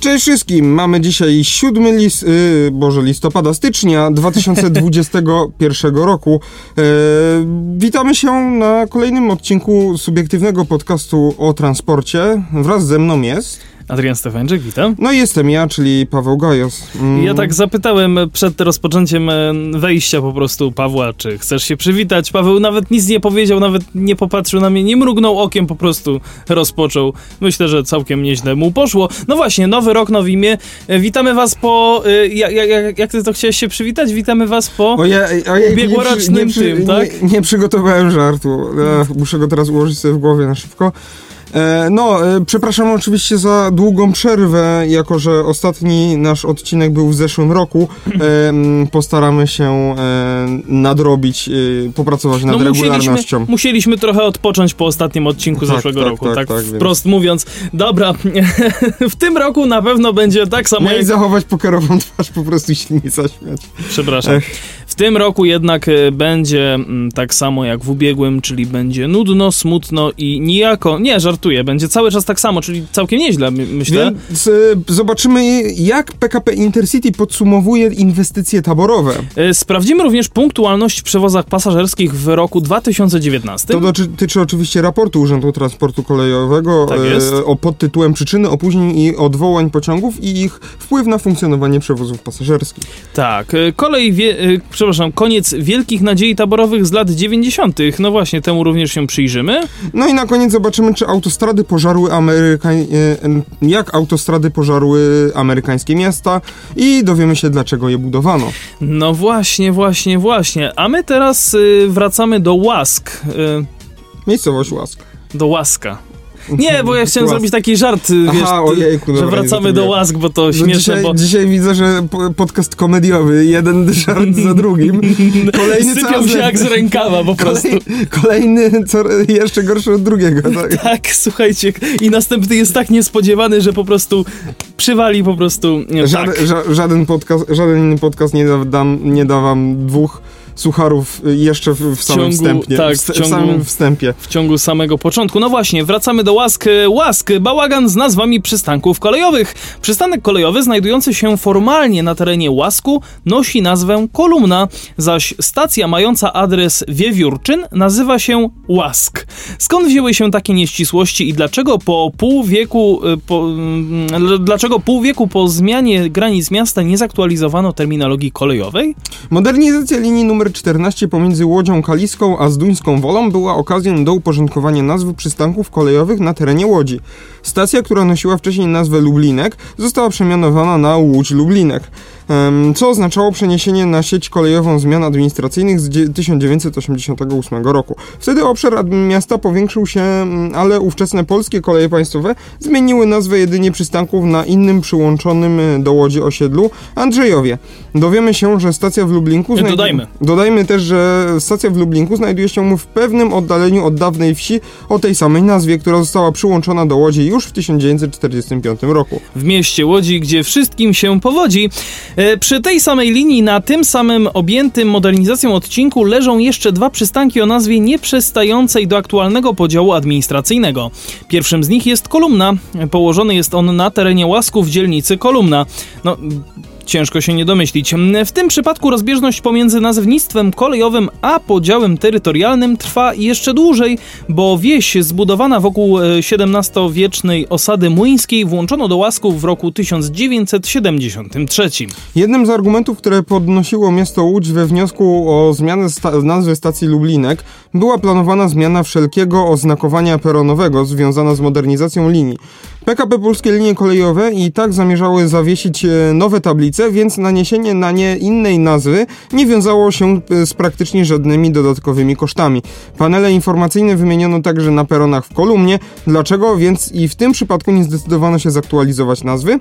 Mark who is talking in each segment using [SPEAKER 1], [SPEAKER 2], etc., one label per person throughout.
[SPEAKER 1] Cześć wszystkim, mamy dzisiaj 7 lis, yy, Boże, listopada, stycznia 2021 roku. E, witamy się na kolejnym odcinku subiektywnego podcastu o transporcie. Wraz ze mną jest...
[SPEAKER 2] Adrian Stefańczyk, witam.
[SPEAKER 1] No i jestem ja, czyli Paweł Gajos.
[SPEAKER 2] Mm. Ja tak zapytałem przed rozpoczęciem e, wejścia po prostu Pawła, czy chcesz się przywitać. Paweł nawet nic nie powiedział, nawet nie popatrzył na mnie, nie mrugnął okiem, po prostu rozpoczął. Myślę, że całkiem nieźle mu poszło. No właśnie, nowy rok, nowe imię. E, witamy was po... Jak, jak, jak ty to chciałeś się przywitać? Witamy was po
[SPEAKER 1] ojej, ojej, ubiegłorocznym nie, tym, tak? Nie, nie przygotowałem żartu. Muszę go teraz ułożyć sobie w głowie na szybko. E, no, e, przepraszam oczywiście za długą przerwę, jako że ostatni nasz odcinek był w zeszłym roku. E, postaramy się nadrobić, popracować nad no, regularnością.
[SPEAKER 2] Musieliśmy, musieliśmy trochę odpocząć po ostatnim odcinku tak, zeszłego tak, roku, tak, tak, tak wprost więc. mówiąc. Dobra, w tym roku na pewno będzie tak samo.
[SPEAKER 1] Miałeś jak... zachować pokerową twarz, po prostu się nie zaśmiać.
[SPEAKER 2] Przepraszam. Ech. W tym roku jednak będzie mm, tak samo jak w ubiegłym, czyli będzie nudno, smutno i nijako, nie, żart żartuję, będzie cały czas tak samo, czyli całkiem nieźle, myślę.
[SPEAKER 1] Więc e, zobaczymy, jak PKP Intercity podsumowuje inwestycje taborowe.
[SPEAKER 2] E, sprawdzimy również punktualność w przewozach pasażerskich w roku 2019.
[SPEAKER 1] To dotyczy oczywiście raportu Urzędu Transportu Kolejowego tak e, o podtytułem Przyczyny opóźnień i odwołań pociągów i ich wpływ na funkcjonowanie przewozów pasażerskich.
[SPEAKER 2] Tak, kolej, wie, przepraszam, koniec wielkich nadziei taborowych z lat 90. No właśnie, temu również się przyjrzymy.
[SPEAKER 1] No i na koniec zobaczymy, czy auto autostrady pożarły Ameryka... E, jak autostrady pożarły amerykańskie miasta i dowiemy się, dlaczego je budowano.
[SPEAKER 2] No właśnie, właśnie, właśnie. A my teraz y, wracamy do Łask. Y,
[SPEAKER 1] Miejscowość Łask.
[SPEAKER 2] Do Łaska. Nie, bo ja chciałem zrobić taki żart, wiesz, Aha, ojejku, że wracamy do łask, bo to no śmieszne,
[SPEAKER 1] dzisiaj,
[SPEAKER 2] bo...
[SPEAKER 1] dzisiaj widzę, że podcast komediowy, jeden żart za drugim.
[SPEAKER 2] Kolejny Sypią się jak z rękawa po prostu.
[SPEAKER 1] kolejny co, jeszcze gorszy od drugiego.
[SPEAKER 2] Tak? tak, słuchajcie, i następny jest tak niespodziewany, że po prostu przywali po prostu...
[SPEAKER 1] Żaden,
[SPEAKER 2] tak.
[SPEAKER 1] ża żaden, podcast, żaden inny podcast nie da, dam, nie da wam dwóch sucharów jeszcze w, w samym ciągu, wstępie. Tak, w, w, ciągu, w, samym wstępie.
[SPEAKER 2] W ciągu samego początku. No właśnie, wracamy do łask. Łask, bałagan z nazwami przystanków kolejowych. Przystanek kolejowy znajdujący się formalnie na terenie Łasku nosi nazwę Kolumna, zaś stacja mająca adres Wiewiórczyn nazywa się Łask. Skąd wzięły się takie nieścisłości i dlaczego po pół wieku, y, po, mm, dlaczego pół wieku po zmianie granic miasta nie zaktualizowano terminologii kolejowej?
[SPEAKER 1] Modernizacja linii numer numer 14 pomiędzy Łodzią Kaliską a Zduńską Wolą była okazją do uporządkowania nazwy przystanków kolejowych na terenie Łodzi. Stacja, która nosiła wcześniej nazwę Lublinek, została przemianowana na Łódź Lublinek co oznaczało przeniesienie na sieć kolejową zmian administracyjnych z 1988 roku. Wtedy obszar miasta powiększył się, ale ówczesne polskie koleje państwowe zmieniły nazwę jedynie przystanków na innym przyłączonym e, do Łodzi osiedlu Andrzejowie. Dowiemy się, że stacja w Lublinku...
[SPEAKER 2] Znajdu... Dodajmy.
[SPEAKER 1] Dodajmy też, że stacja w Lublinku znajduje się w pewnym oddaleniu od dawnej wsi o tej samej nazwie, która została przyłączona do Łodzi już w 1945 roku.
[SPEAKER 2] W mieście Łodzi, gdzie wszystkim się powodzi, przy tej samej linii, na tym samym objętym modernizacją odcinku leżą jeszcze dwa przystanki o nazwie nieprzystającej do aktualnego podziału administracyjnego. Pierwszym z nich jest Kolumna. Położony jest on na terenie Łasków dzielnicy Kolumna. No, Ciężko się nie domyślić. W tym przypadku rozbieżność pomiędzy nazewnictwem kolejowym a podziałem terytorialnym trwa jeszcze dłużej, bo wieś zbudowana wokół XVII-wiecznej e, osady młyńskiej włączono do łasków w roku 1973.
[SPEAKER 1] Jednym z argumentów, które podnosiło miasto Łódź we wniosku o zmianę sta nazwy stacji Lublinek była planowana zmiana wszelkiego oznakowania peronowego związana z modernizacją linii. PKP Polskie Linie Kolejowe i tak zamierzały zawiesić e, nowe tablice, więc naniesienie na nie innej nazwy nie wiązało się e, z praktycznie żadnymi dodatkowymi kosztami. Panele informacyjne wymieniono także na peronach w kolumnie. Dlaczego więc i w tym przypadku nie zdecydowano się zaktualizować nazwy?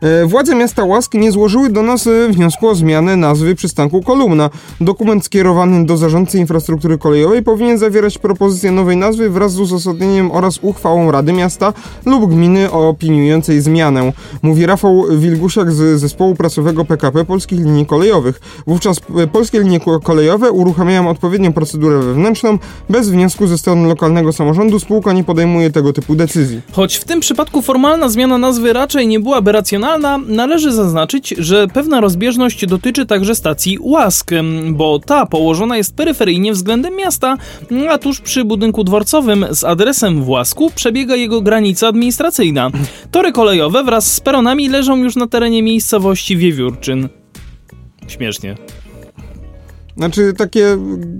[SPEAKER 1] E, Władze miasta Łask nie złożyły do nas e, wniosku o zmianę nazwy przystanku Kolumna. Dokument skierowany do zarządcy infrastruktury kolejowej powinien zawierać propozycję nowej nazwy wraz z uzasadnieniem oraz uchwałą Rady Miasta lub gminy opiniującej zmianę. Mówi Rafał Wilgusiak z zespołu prasowego PKP Polskich Linii Kolejowych. Wówczas e, polskie linie ko- kolejowe uruchamiają odpowiednią procedurę wewnętrzną. Bez wniosku ze strony lokalnego samorządu spółka nie podejmuje tego typu decyzji.
[SPEAKER 2] Choć w tym przypadku formalna zmiana nazwy raczej nie byłaby racjonalna, należy zaznaczyć, że pewna rozbieżność dotyczy także stacji Łask, bo ta położona jest peryferyjnie względem miasta, a tuż przy budynku dworcowym z adresem w Łasku przebiega jego granica administracyjna. Tory kolejowe wraz z peronami leżą już na terenie miejscowości Wiewiórczyn. Śmiesznie.
[SPEAKER 1] Znaczy takie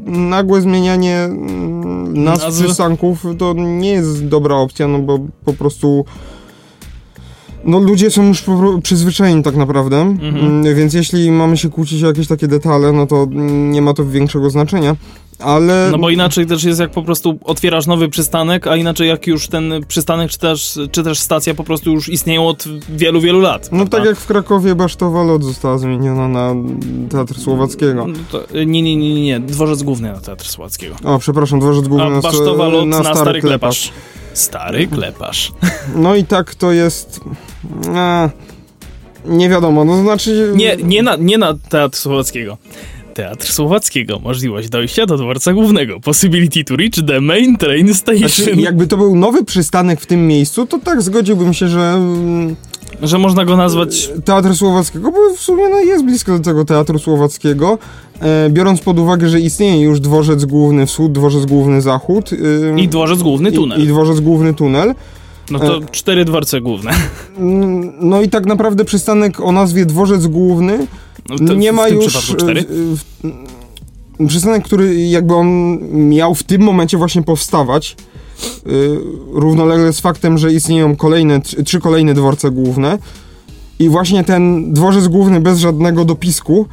[SPEAKER 1] nagłe zmienianie mm, nazw
[SPEAKER 2] Nazwy?
[SPEAKER 1] przystanków to nie jest dobra opcja, no bo po prostu no ludzie są już przyzwyczajeni tak naprawdę,
[SPEAKER 2] Mhm.
[SPEAKER 1] Mm, więc jeśli mamy się kłócić o jakieś takie detale, no to mm, nie ma to większego znaczenia, ale
[SPEAKER 2] No bo inaczej też jest jak po prostu otwierasz nowy przystanek, a inaczej jak już ten przystanek czy też, czy też stacja po prostu już istnieją od wielu, wielu lat.
[SPEAKER 1] no
[SPEAKER 2] prawda?
[SPEAKER 1] tak jak w Krakowie Basztowa Lot została zmieniona na Teatr Słowackiego.
[SPEAKER 2] No to, nie, nie, nie, nie, dworzec główny na Teatr Słowackiego.
[SPEAKER 1] O, przepraszam, dworzec główny
[SPEAKER 2] A
[SPEAKER 1] na,
[SPEAKER 2] Basztowa Lot na,
[SPEAKER 1] Stary
[SPEAKER 2] Stary
[SPEAKER 1] Klepacz.
[SPEAKER 2] Klepacz. Stary Klepacz.
[SPEAKER 1] No i tak to jest... A, nie wiadomo, no znaczy...
[SPEAKER 2] Nie, nie na, nie na Teatr Słowackiego. Teatr Słowackiego. Możliwość dojścia do dworca głównego. Possibility to reach the main train station.
[SPEAKER 1] Znaczy, jakby to był nowy przystanek w tym miejscu, to tak zgodziłbym się, że mm,
[SPEAKER 2] Że można go nazwać...
[SPEAKER 1] Teatr Słowackiego, bo w sumie no, jest blisko do tego Teatru Słowackiego, e, biorąc pod uwagę, że istnieje już dworzec główny wschód, dworzec główny zachód e,
[SPEAKER 2] I dworzec główny tunel.
[SPEAKER 1] i, i dworzec główny tunel.
[SPEAKER 2] No to cztery dworce główne.
[SPEAKER 1] Mm, No i tak naprawdę przystanek o nazwie dworzec główny
[SPEAKER 2] No to
[SPEAKER 1] nie
[SPEAKER 2] w
[SPEAKER 1] ma już...
[SPEAKER 2] cztery.
[SPEAKER 1] e, w- Przystanek, który jakby on miał w tym momencie właśnie powstawać, e, równolegle z faktem, że istnieją kolejne, trzy, trzy kolejne dworce główne i właśnie ten dworzec główny bez żadnego dopisku,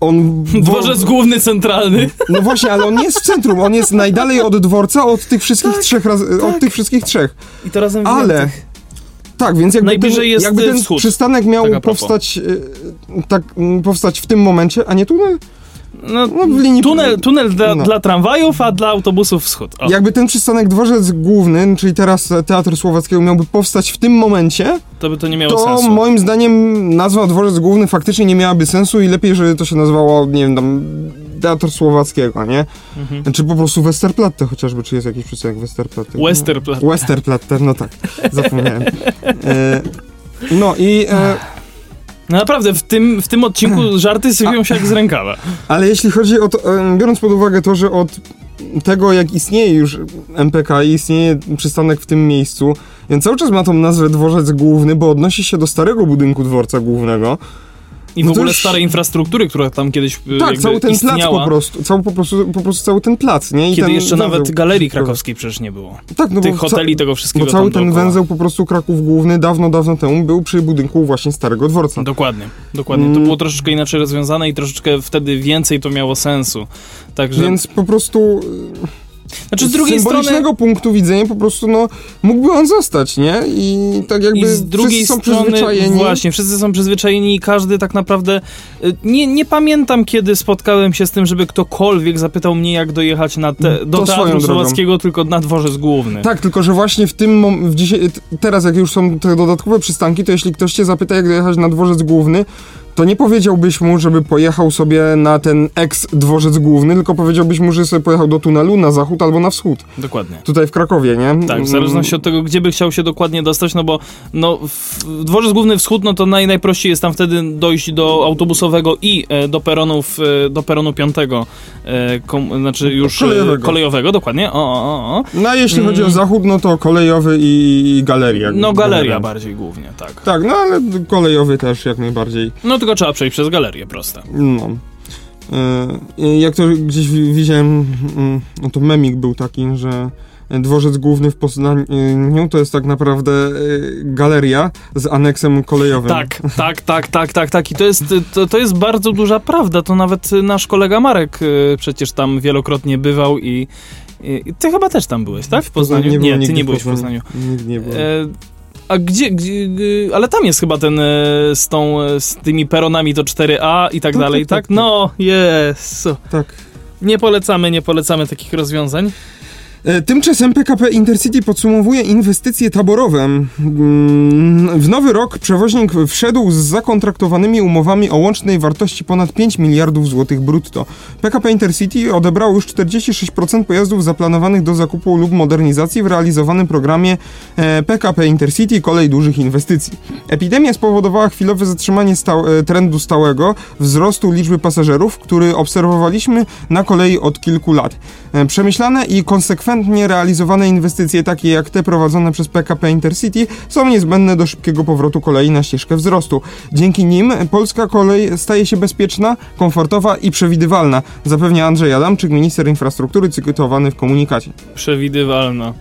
[SPEAKER 1] on...
[SPEAKER 2] Dworzec główny centralny.
[SPEAKER 1] No właśnie, ale on nie jest w centrum, on jest najdalej od dworca od tych wszystkich
[SPEAKER 2] Tak,
[SPEAKER 1] trzech raz, od tych wszystkich trzech.
[SPEAKER 2] I to razem
[SPEAKER 1] Ale tak, więc jakby
[SPEAKER 2] Najbliżej
[SPEAKER 1] ten,
[SPEAKER 2] jest,
[SPEAKER 1] jakby
[SPEAKER 2] y,
[SPEAKER 1] ten
[SPEAKER 2] wschód.
[SPEAKER 1] przystanek miał
[SPEAKER 2] Tak a propos.
[SPEAKER 1] powstać tak powstać w tym momencie, a nie tunel.
[SPEAKER 2] No,
[SPEAKER 1] No, linii
[SPEAKER 2] tunel tunel dla,
[SPEAKER 1] no.
[SPEAKER 2] dla tramwajów, a dla autobusów wschód. O,
[SPEAKER 1] Jakby ten przystanek dworzec główny, czyli teraz Teatr Słowackiego miałby powstać w tym momencie,
[SPEAKER 2] to by to nie miało
[SPEAKER 1] to
[SPEAKER 2] sensu.
[SPEAKER 1] moim zdaniem nazwa dworzec główny faktycznie nie miałaby sensu i lepiej, żeby to się nazywało, nie wiem, tam Teatr Słowackiego, nie?
[SPEAKER 2] Mhm.
[SPEAKER 1] Czy po prostu Westerplatte chociażby, czy jest jakiś przystanek Westerplatte?
[SPEAKER 2] Westerplatte.
[SPEAKER 1] Westerplatte, no tak, zapomniałem. E, no i... E,
[SPEAKER 2] No naprawdę, w tym, w tym odcinku żarty sypią się jak z rękawa.
[SPEAKER 1] Ale jeśli chodzi o to, em, biorąc pod uwagę to, że od tego, jak istnieje już MPK i istnieje przystanek w tym miejscu, więc cały czas ma tą nazwę dworzec główny, bo odnosi się do starego budynku dworca głównego.
[SPEAKER 2] I w
[SPEAKER 1] No to
[SPEAKER 2] ogóle
[SPEAKER 1] już-
[SPEAKER 2] starej infrastruktury, która tam kiedyś y,
[SPEAKER 1] tak, cały ten
[SPEAKER 2] istniała.
[SPEAKER 1] plac po prostu, cały, po prostu, po prostu cały ten plac, nie? I
[SPEAKER 2] Kiedy
[SPEAKER 1] ten
[SPEAKER 2] jeszcze
[SPEAKER 1] węzeł.
[SPEAKER 2] nawet galerii krakowskiej przecież nie było.
[SPEAKER 1] Tak, no
[SPEAKER 2] Tych hoteli, tego wszystkiego
[SPEAKER 1] bo cały ten
[SPEAKER 2] dookoła.
[SPEAKER 1] węzeł po prostu Kraków Główny dawno, dawno temu był przy budynku właśnie starego dworca.
[SPEAKER 2] Dokładnie, dokładnie. To
[SPEAKER 1] Mm.
[SPEAKER 2] było troszeczkę inaczej rozwiązane i troszeczkę wtedy więcej to miało sensu. Także,
[SPEAKER 1] Więc po prostu
[SPEAKER 2] znaczy z drugiej
[SPEAKER 1] symbolicznego
[SPEAKER 2] strony...
[SPEAKER 1] punktu widzenia po prostu no mógłby on zostać, nie? I tak jakby
[SPEAKER 2] I z drugiej
[SPEAKER 1] wszyscy są
[SPEAKER 2] strony,
[SPEAKER 1] przyzwyczajeni.
[SPEAKER 2] właśnie, wszyscy są przyzwyczajeni i każdy tak naprawdę... y, Nie, nie pamiętam, kiedy spotkałem się z tym, żeby ktokolwiek zapytał mnie, jak dojechać na te, do
[SPEAKER 1] To
[SPEAKER 2] Teatru. Słowackiego, tylko na dworzec główny.
[SPEAKER 1] Tak, tylko że właśnie w tym mom- w dzisiaj, teraz jak już są te dodatkowe przystanki, to jeśli ktoś cię zapyta jak dojechać na dworzec główny, to nie powiedziałbyś mu, żeby pojechał sobie na ten ex-dworzec główny, tylko powiedziałbyś mu, że sobie pojechał do tunelu na zachód albo na wschód.
[SPEAKER 2] Dokładnie.
[SPEAKER 1] Tutaj w Krakowie, nie?
[SPEAKER 2] Tak, w zależności od tego, gdzie by chciał się dokładnie dostać, no bo no, dworzec główny wschód, no to naj, najprościej jest tam wtedy dojść do autobusowego i e, do peronów, e, do peronu piątego, e, kom, znaczy już e,
[SPEAKER 1] Kolejowego.
[SPEAKER 2] kolejowego, dokładnie, o, o, o.
[SPEAKER 1] No a jeśli chodzi o
[SPEAKER 2] Mm.
[SPEAKER 1] zachód, no to kolejowy i, i galeria.
[SPEAKER 2] No galeria bardziej głównie, tak.
[SPEAKER 1] Tak, no ale kolejowy też jak najbardziej.
[SPEAKER 2] No tylko trzeba przejść przez galerię proste.
[SPEAKER 1] No. E, jak to gdzieś wi- widziałem, mm, no to memik był taki, że dworzec główny w Poznaniu to jest tak naprawdę e, galeria z aneksem kolejowym.
[SPEAKER 2] Tak, tak, tak, tak, tak, tak. I to jest, to, to jest bardzo duża prawda. To nawet nasz kolega Marek e, przecież tam wielokrotnie bywał i, i ty chyba też tam byłeś, tak? W Poznaniu?
[SPEAKER 1] byłem
[SPEAKER 2] Nie, ty nie byłeś w Poznaniu.
[SPEAKER 1] Nigdy nie byłem.
[SPEAKER 2] E, A gdzie, gdzie, gdzie, ale tam jest chyba ten e, z tą, e, z tymi peronami to 4A i tak
[SPEAKER 1] Tak,
[SPEAKER 2] dalej,
[SPEAKER 1] tak,
[SPEAKER 2] tak?
[SPEAKER 1] tak, tak.
[SPEAKER 2] No, Jezu.
[SPEAKER 1] Tak.
[SPEAKER 2] Nie polecamy, nie polecamy takich rozwiązań.
[SPEAKER 1] E, Tymczasem PKP Intercity podsumowuje inwestycje taborowe. Mm, W nowy rok przewoźnik wszedł z zakontraktowanymi umowami o łącznej wartości ponad 5 miliardów złotych brutto. PKP Intercity odebrało już 46% pojazdów zaplanowanych do zakupu lub modernizacji w realizowanym programie e, PKP Intercity Kolej Dużych Inwestycji. Epidemia spowodowała chwilowe zatrzymanie e, trendu stałego wzrostu liczby pasażerów, który obserwowaliśmy na kolei od kilku lat. E, Przemyślane i konsekwentnie realizowane inwestycje, takie jak te prowadzone przez PKP Intercity, są niezbędne do szybkiego powrotu kolei na ścieżkę wzrostu. Dzięki nim polska kolej staje się bezpieczna, komfortowa i przewidywalna, zapewnia Andrzej Adamczyk, minister infrastruktury, cytowany w komunikacie.
[SPEAKER 2] Przewidywalna.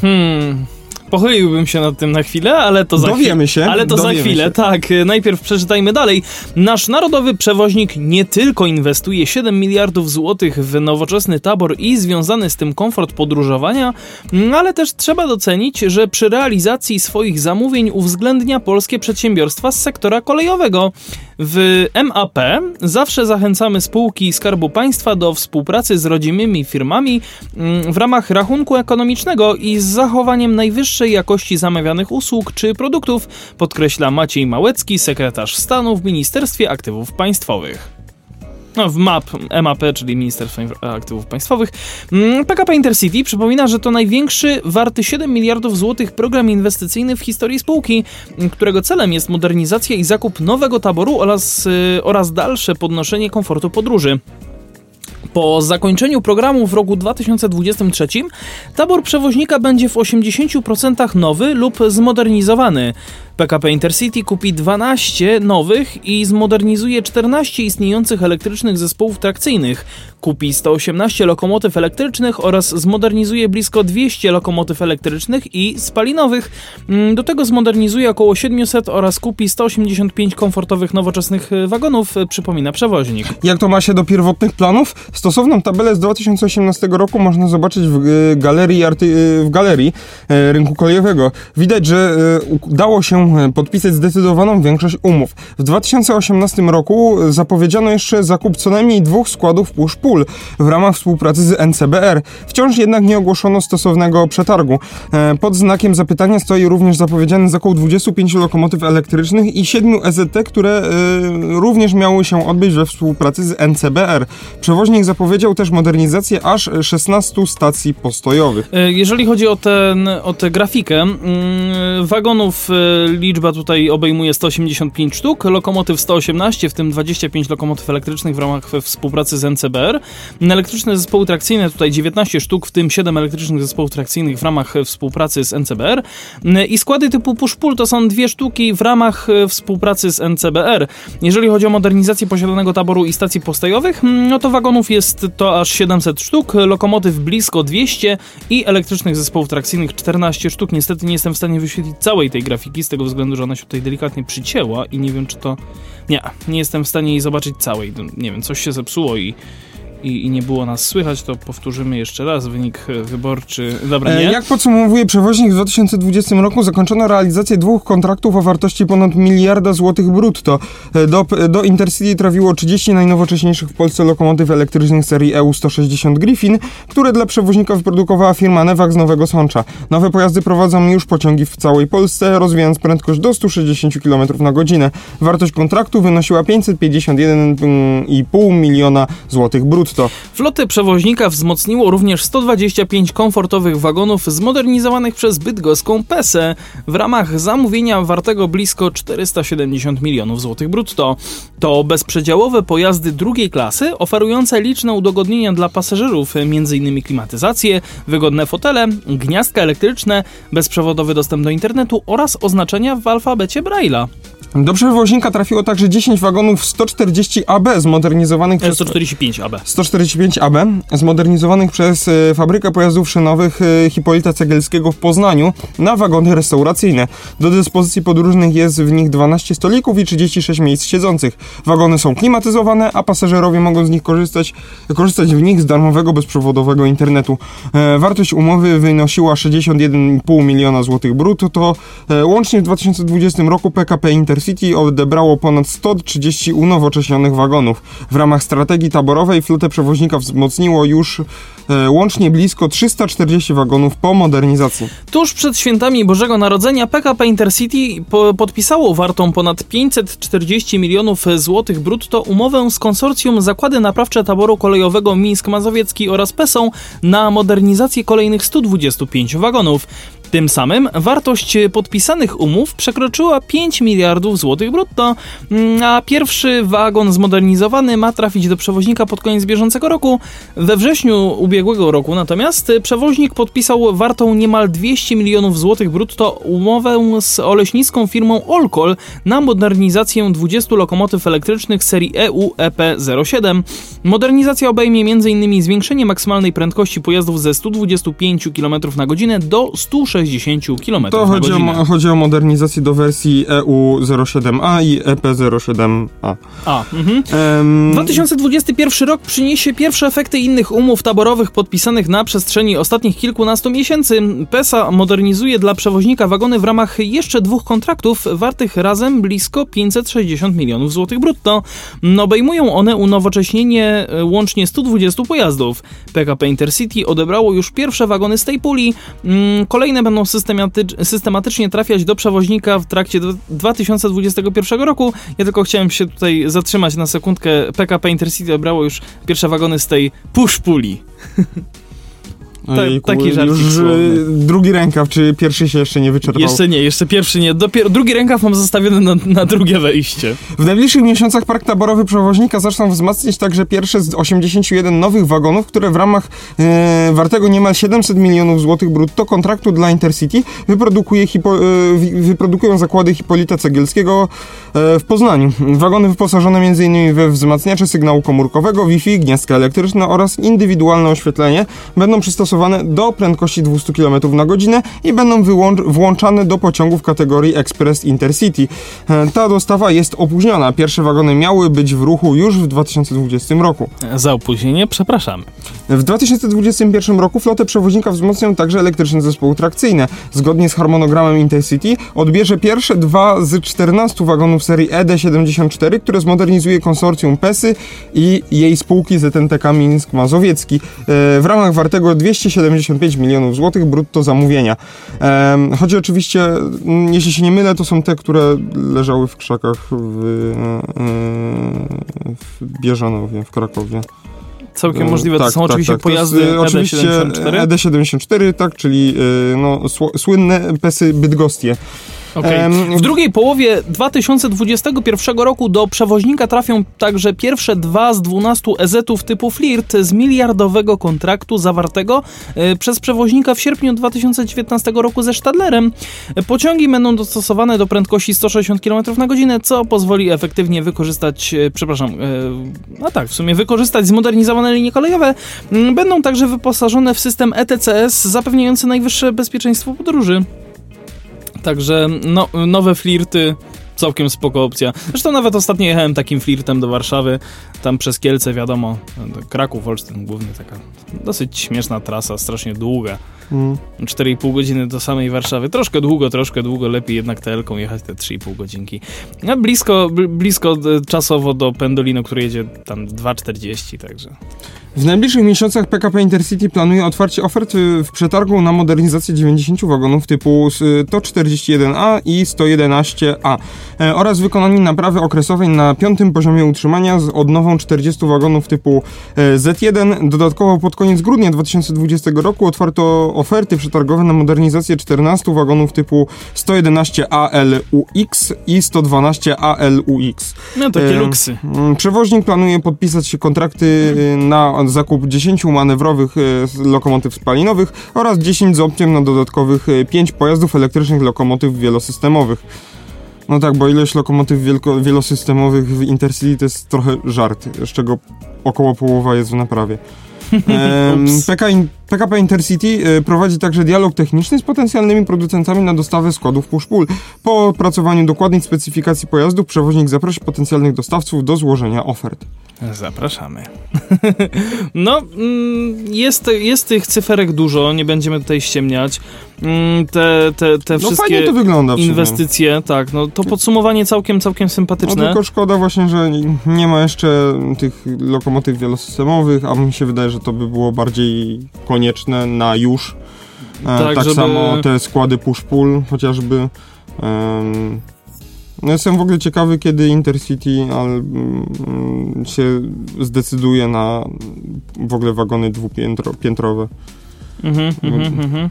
[SPEAKER 2] Hmm. Pochyliłbym się nad tym na chwilę, ale to za chwilę.
[SPEAKER 1] Dowiemy się.
[SPEAKER 2] Ale to za
[SPEAKER 1] dowiemy
[SPEAKER 2] chwilę,
[SPEAKER 1] się.
[SPEAKER 2] tak. Najpierw przeczytajmy dalej. Nasz narodowy przewoźnik nie tylko inwestuje 7 miliardów złotych w nowoczesny tabor i związany z tym komfort podróżowania, ale też trzeba docenić, że przy realizacji swoich zamówień uwzględnia polskie przedsiębiorstwa z sektora kolejowego. W MAP zawsze zachęcamy spółki Skarbu Państwa do współpracy z rodzimymi firmami mm, w ramach rachunku ekonomicznego i z zachowaniem najwyższej jakości zamawianych usług czy produktów, podkreśla Maciej Małecki, sekretarz stanu w Ministerstwie Aktywów Państwowych. No, w MAP, MAP, czyli Ministerstwo Aktywów Państwowych. Mm, PKP Intercity przypomina, że to największy, warty 7 miliardów złotych program inwestycyjny w historii spółki, którego celem jest modernizacja i zakup nowego taboru oraz, y, oraz dalsze podnoszenie komfortu podróży. Po zakończeniu programu w roku 2023 tabor przewoźnika będzie w 80% nowy lub zmodernizowany. PKP Intercity kupi 12 nowych i zmodernizuje 14 istniejących elektrycznych zespołów trakcyjnych. Kupi 118 lokomotyw elektrycznych oraz zmodernizuje blisko 200 lokomotyw elektrycznych i spalinowych. Mm, Do tego zmodernizuje około 700 oraz kupi 185 komfortowych nowoczesnych y, wagonów, y, przypomina przewoźnik.
[SPEAKER 1] Jak to ma się do pierwotnych planów? Stosowną tabelę z 2018 roku można zobaczyć w e, galerii, w galerii rynku kolejowego. Widać, że udało się podpisać zdecydowaną większość umów. W 2018 roku e, zapowiedziano jeszcze zakup co najmniej dwóch składów push-pull w ramach współpracy z NCBR. Wciąż jednak nie ogłoszono stosownego przetargu. E, Pod znakiem zapytania stoi również zapowiedziany zakup 25 lokomotyw elektrycznych i 7 EZT, które e, również miały się odbyć we współpracy z NCBR. Przewoźnik zapowiedział też modernizację aż 16 stacji postojowych.
[SPEAKER 2] E, Jeżeli chodzi o, ten, o tę grafikę, mm, wagonów e, liczba tutaj obejmuje 185 sztuk, lokomotyw 118, w tym 25 lokomotyw elektrycznych w ramach we współpracy z NCBR. Elektryczne zespoły trakcyjne tutaj 19 sztuk, w tym 7 elektrycznych zespołów trakcyjnych w ramach e, współpracy z NCBR. Mm, I składy typu push-pull to są dwie sztuki w ramach e, współpracy z NCBR. Jeżeli chodzi o modernizację posiadanego taboru i stacji postojowych, mm, no to wagonów jest to aż 700 sztuk, lokomotyw blisko 200 i elektrycznych zespołów trakcyjnych 14 sztuk. Niestety nie jestem w stanie wyświetlić całej tej grafiki z tego względu, że ona się tutaj delikatnie przycięła i nie wiem czy to... Nie, nie jestem w stanie jej zobaczyć całej. Nie wiem, coś się zepsuło i, i, i nie było nas słychać, to powtórzymy jeszcze raz wynik e, wyborczy. Dobra,
[SPEAKER 1] E,
[SPEAKER 2] nie?
[SPEAKER 1] Jak podsumowuje przewoźnik, w 2020 roku zakończono realizację dwóch kontraktów o wartości ponad miliarda złotych brutto. E, Do, do Intercity trafiło 30 najnowocześniejszych w Polsce lokomotyw elektrycznych serii EU160 Griffin, które dla przewoźnika wyprodukowała firma Nevax z Nowego Sącza. Nowe pojazdy prowadzą już pociągi w całej Polsce, rozwijając prędkość do 160 km na godzinę. Wartość kontraktu wynosiła 551,5 miliona złotych brutto.
[SPEAKER 2] Flotę przewoźnika wzmocniło również 125 komfortowych wagonów zmodernizowanych przez bydgoską PESE w ramach zamówienia wartego blisko 470 milionów złotych brutto. To bezprzedziałowe pojazdy drugiej klasy oferujące liczne udogodnienia dla pasażerów, m.in. klimatyzację, wygodne fotele, gniazdka elektryczne, bezprzewodowy dostęp do internetu oraz oznaczenia w alfabecie Braille'a.
[SPEAKER 1] Do przewoźnika trafiło także 10 wagonów 140 AB zmodernizowanych
[SPEAKER 2] E,
[SPEAKER 1] przez
[SPEAKER 2] 145 AB.
[SPEAKER 1] 145AB, zmodernizowanych przez e, fabrykę pojazdów szynowych e, Hipolita Cegielskiego w Poznaniu na wagony restauracyjne. Do dyspozycji podróżnych jest w nich 12 stolików i 36 miejsc siedzących. Wagony są klimatyzowane, a pasażerowie mogą z nich korzystać, korzystać w nich z darmowego bezprzewodowego internetu. E, wartość umowy wynosiła 61,5 miliona złotych brutto. To łącznie w 2020 roku PKP Intercity odebrało ponad 130 unowocześnionych wagonów. W ramach strategii taborowej flotę przewoźnika wzmocniło już e, łącznie blisko 340 wagonów po modernizacji.
[SPEAKER 2] Tuż przed świętami Bożego Narodzenia PKP Intercity po podpisało wartą ponad 540 milionów złotych brutto umowę z konsorcjum Zakłady Naprawcze Taboru Kolejowego Mińsk Mazowiecki oraz PESą na modernizację kolejnych 125 wagonów. Tym samym wartość podpisanych umów przekroczyła 5 miliardów złotych brutto, mm, a pierwszy wagon zmodernizowany ma trafić do przewoźnika pod koniec bieżącego roku. We wrześniu ubiegłego roku natomiast przewoźnik podpisał wartą niemal 200 milionów złotych brutto umowę z oleśnicką firmą Olkol na modernizację 20 lokomotyw elektrycznych serii EU EP07. Modernizacja obejmie m.in. zwiększenie maksymalnej prędkości pojazdów ze 125 km na godzinę do 160 km
[SPEAKER 1] To
[SPEAKER 2] na
[SPEAKER 1] chodzi
[SPEAKER 2] godzinę.
[SPEAKER 1] o, chodzi o modernizację do wersji E EU07A i E EP07A.
[SPEAKER 2] A, mhm.
[SPEAKER 1] Em,
[SPEAKER 2] 2021 rok przyniesie pierwsze efekty innych umów taborowych podpisanych na przestrzeni ostatnich kilkunastu miesięcy. PESA modernizuje dla przewoźnika wagony w ramach jeszcze dwóch kontraktów wartych razem blisko 560 milionów złotych brutto. Obejmują one unowocześnienie e, łącznie 120 pojazdów. PKP Intercity odebrało już pierwsze wagony z tej puli. Mm, Kolejne będą systematycz- systematycznie trafiać do przewoźnika w trakcie dw- 2021 roku. Ja tylko chciałem się tutaj zatrzymać na sekundkę. PKP Intercity odebrało już pierwsze wagony z tej push puli.
[SPEAKER 1] ojejku,
[SPEAKER 2] taki żarcik
[SPEAKER 1] już
[SPEAKER 2] słowny.
[SPEAKER 1] drugi rękaw, czy pierwszy się jeszcze nie wyczerpał?
[SPEAKER 2] Jeszcze nie, jeszcze pierwszy nie. Dopiero drugi rękaw mam zostawiony na, na drugie wejście.
[SPEAKER 1] W najbliższych miesiącach park taborowy przewoźnika zaczną wzmacniać także pierwsze z 81 nowych wagonów, które w ramach e, wartego niemal 700 milionów złotych brutto kontraktu dla Intercity wyprodukuje hipo, e, wyprodukują zakłady Hipolita Cegielskiego e, w Poznaniu. Wagony wyposażone m.in. we wzmacniacze sygnału komórkowego, Wi-Fi, gniazdka elektryczne oraz indywidualne oświetlenie będą przystosowane do prędkości 200 km na godzinę i będą włączane do pociągów kategorii Express Intercity. E, Ta dostawa jest opóźniona. Pierwsze wagony miały być w ruchu już w 2020 roku.
[SPEAKER 2] Za opóźnienie przepraszamy.
[SPEAKER 1] W 2021 roku flotę przewoźnika wzmocnią także elektryczne zespoły trakcyjne. Zgodnie z harmonogramem Intercity odbierze pierwsze dwa z 14 wagonów serii E ED74, które zmodernizuje konsorcjum PESY i jej spółki ZNTK Mińsk Mazowiecki e, w ramach wartego 275 milionów złotych brutto zamówienia. Chodzi oczywiście, mm, jeśli się nie mylę, to są te, które leżały w krzakach w, e, w Bieżanowie, w Krakowie.
[SPEAKER 2] Całkiem możliwe, to
[SPEAKER 1] tak,
[SPEAKER 2] są
[SPEAKER 1] tak,
[SPEAKER 2] oczywiście
[SPEAKER 1] tak. To jest,
[SPEAKER 2] pojazdy
[SPEAKER 1] e, oczywiście
[SPEAKER 2] ED74.
[SPEAKER 1] ED74, tak, czyli e, no, słynne pesy bydgostie. Em,
[SPEAKER 2] W drugiej połowie 2021 roku do przewoźnika trafią także pierwsze dwa z 12 EZ-ów typu Flirt z miliardowego kontraktu zawartego e, przez przewoźnika w sierpniu 2019 roku ze Stadlerem. Pociągi będą dostosowane do prędkości 160 km na godzinę, co pozwoli efektywnie wykorzystać, e, przepraszam, e, no tak, w sumie wykorzystać zmodernizowane linie kolejowe. Mm, Będą także wyposażone w system ETCS zapewniający najwyższe bezpieczeństwo podróży. Także no, nowe flirty, całkiem spoko opcja. Zresztą nawet ostatnio jechałem takim flirtem do Warszawy, tam przez Kielce, wiadomo, Kraków, Olsztyn głównie taka dosyć śmieszna trasa, strasznie długa.
[SPEAKER 1] Mm.
[SPEAKER 2] 4,5 godziny do samej Warszawy. Troszkę długo, troszkę długo, lepiej jednak telką jechać te 3,5 godzinki. No, blisko, bl- blisko e, czasowo do Pendolino, który jedzie tam 2,40, także...
[SPEAKER 1] W najbliższych miesiącach PKP Intercity planuje otwarcie ofert y, w przetargu na modernizację 90 wagonów typu y, TO41A i 111A e, oraz wykonanie naprawy okresowej na piątym poziomie utrzymania z odnową 40 wagonów typu e, Z1. Dodatkowo pod koniec grudnia 2020 roku otwarto oferty przetargowe na modernizację 14 wagonów typu 111ALUX i 112ALUX.
[SPEAKER 2] No takie
[SPEAKER 1] E,
[SPEAKER 2] luksy.
[SPEAKER 1] Mm, Przewoźnik planuje podpisać kontrakty y, na zakup 10 manewrowych s- lokomotyw spalinowych oraz 10 z opcją na dodatkowych 5 pojazdów elektrycznych lokomotyw wielosystemowych. No tak, bo ilość lokomotyw wielko, wielosystemowych w Intercity to jest trochę żart, z czego około połowa jest w naprawie. Em,
[SPEAKER 2] Ups.
[SPEAKER 1] PKP Intercity e, prowadzi także dialog techniczny z potencjalnymi producentami na dostawę składów push-pull. Po opracowaniu dokładnej specyfikacji pojazdu przewoźnik zaprosi potencjalnych dostawców do złożenia ofert.
[SPEAKER 2] Zapraszamy. no, mm, jest, jest tych cyferek dużo, nie będziemy tutaj ściemniać. Mm, Te, te, te
[SPEAKER 1] No
[SPEAKER 2] wszystkie
[SPEAKER 1] to wygląda
[SPEAKER 2] inwestycje, tak, no to podsumowanie całkiem, całkiem
[SPEAKER 1] No
[SPEAKER 2] sympatyczne.
[SPEAKER 1] tylko szkoda właśnie, że nie ma jeszcze tych lokomotyw wielosystemowych, a mi się wydaje, że to by było bardziej konieczne na już. E,
[SPEAKER 2] Tak,
[SPEAKER 1] tak
[SPEAKER 2] żeby-
[SPEAKER 1] samo te składy push-pull chociażby. No jestem w ogóle ciekawy, kiedy Intercity al, mm, się zdecyduje na w ogóle wagony dwupiętrowe.
[SPEAKER 2] Mhm, mhm, mhm.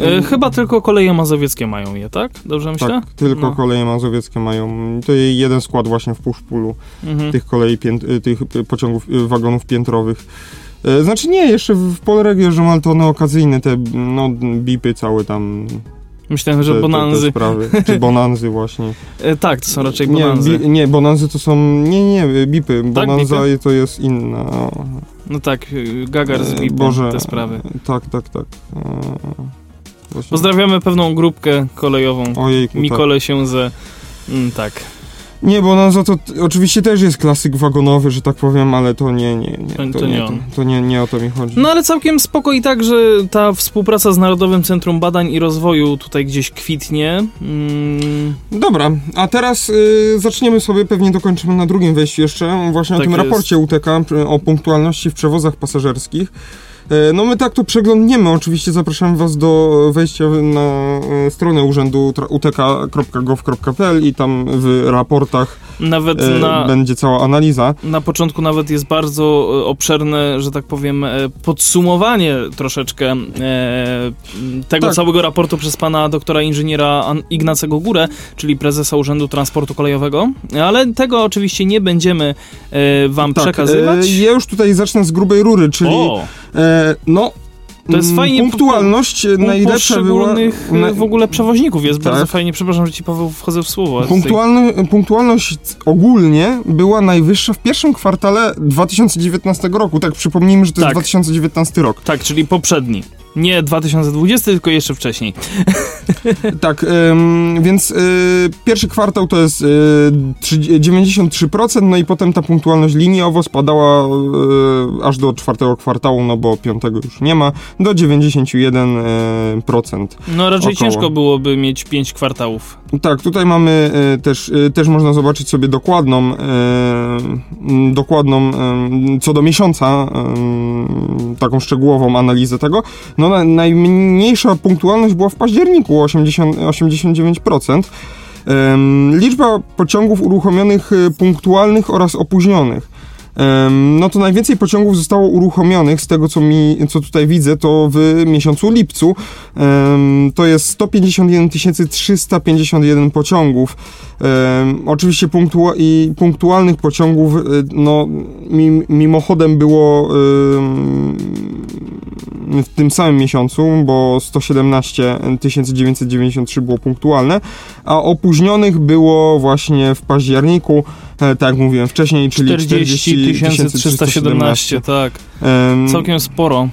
[SPEAKER 2] E, chyba tylko koleje mazowieckie mają je, tak? Dobrze myślę?
[SPEAKER 1] Tak, tylko
[SPEAKER 2] No.
[SPEAKER 1] koleje mazowieckie mają. To jeden skład właśnie w push-pullu.
[SPEAKER 2] Mhm.
[SPEAKER 1] tych kolei, tych pociągów, y, wagonów piętrowych. E, Znaczy nie, jeszcze w Polregio jeżdżą, ale to one okazyjne, te no, bipy całe tam,
[SPEAKER 2] Myślałem,
[SPEAKER 1] te,
[SPEAKER 2] że
[SPEAKER 1] te,
[SPEAKER 2] bonanzy.
[SPEAKER 1] te sprawy, czy bonanzy właśnie.
[SPEAKER 2] E, tak, to są raczej
[SPEAKER 1] Nie,
[SPEAKER 2] bonanzy.
[SPEAKER 1] bi, nie, bonanzy to są, nie, nie, nie, bipy, bonanza
[SPEAKER 2] bipy?
[SPEAKER 1] to jest inna.
[SPEAKER 2] No tak, y, Gagar z
[SPEAKER 1] E,
[SPEAKER 2] BIP,
[SPEAKER 1] Boże,
[SPEAKER 2] te sprawy.
[SPEAKER 1] Tak, tak, tak. E, właśnie-
[SPEAKER 2] Pozdrawiamy pewną grupkę kolejową.
[SPEAKER 1] Ojejku, tak.
[SPEAKER 2] Mikole się ze... Mm, tak.
[SPEAKER 1] Nie, bonanza to t- oczywiście też jest klasyk wagonowy, że tak powiem, ale to nie, nie, nie,
[SPEAKER 2] To-
[SPEAKER 1] to,
[SPEAKER 2] to nie
[SPEAKER 1] nie, to, to nie, nie o to mi chodzi.
[SPEAKER 2] No ale całkiem spoko i tak, że ta współpraca z Narodowym Centrum Badań i Rozwoju tutaj gdzieś kwitnie. Mm,
[SPEAKER 1] Dobra, a teraz y, zaczniemy sobie, pewnie dokończymy na drugim wejściu jeszcze, właśnie
[SPEAKER 2] Tak
[SPEAKER 1] o tym
[SPEAKER 2] jest.
[SPEAKER 1] raporcie UTK y, o punktualności w przewozach pasażerskich. Y, No my tak to przeglądniemy, oczywiście zapraszamy Was do wejścia na y, stronę urzędu utk.gov.pl i tam w raportach
[SPEAKER 2] nawet
[SPEAKER 1] y,
[SPEAKER 2] na,
[SPEAKER 1] będzie cała analiza.
[SPEAKER 2] na początku nawet jest bardzo e, obszerne, że tak powiem, e, podsumowanie troszeczkę e, tego
[SPEAKER 1] Tak.
[SPEAKER 2] całego raportu przez pana doktora inżyniera Ignacego Górę, czyli prezesa Urzędu Transportu Kolejowego, ale tego oczywiście nie będziemy e, wam przekazywać.
[SPEAKER 1] y, ja już tutaj zacznę z grubej rury, czyli
[SPEAKER 2] o,
[SPEAKER 1] e, no...
[SPEAKER 2] To jest
[SPEAKER 1] mm,
[SPEAKER 2] fajnie
[SPEAKER 1] Punktualność
[SPEAKER 2] u
[SPEAKER 1] najlepsza była...
[SPEAKER 2] w ogóle przewoźników jest
[SPEAKER 1] Tak.
[SPEAKER 2] bardzo fajnie. Przepraszam, że ci Paweł wchodzę w słowo.
[SPEAKER 1] Punktualny, punktualność ogólnie była najwyższa w pierwszym kwartale 2019 roku. Tak, przypomnijmy, że to
[SPEAKER 2] Tak.
[SPEAKER 1] jest 2019 rok.
[SPEAKER 2] Tak, czyli poprzedni. Nie 2020, tylko jeszcze wcześniej.
[SPEAKER 1] Tak, ym, więc y, pierwszy kwartał to jest y, trzy- 93%, no i potem ta punktualność liniowo spadała y, aż do czwartego kwartału, no bo piątego już nie ma, do 91%.
[SPEAKER 2] No raczej
[SPEAKER 1] Około.
[SPEAKER 2] ciężko byłoby mieć 5 kwartałów.
[SPEAKER 1] Tak, tutaj mamy e, też, e, też można zobaczyć sobie dokładną, dokładną co do miesiąca, taką szczegółową analizę tego. No na, najmniejsza punktualność była w październiku, 80, 89%. Em, Liczba pociągów uruchomionych e, punktualnych oraz opóźnionych. No to najwięcej pociągów zostało uruchomionych, z tego co, mi, co tutaj widzę, to w miesiącu lipcu. To jest 151 351 pociągów. Oczywiście punktua- i punktualnych pociągów, y, no mim- mimochodem było w tym samym miesiącu, bo 117 993 było punktualne, a opóźnionych było właśnie w październiku, e, tak jak mówiłem wcześniej, czyli
[SPEAKER 2] 40
[SPEAKER 1] 40
[SPEAKER 2] 317, tak.
[SPEAKER 1] Em,
[SPEAKER 2] Całkiem sporo.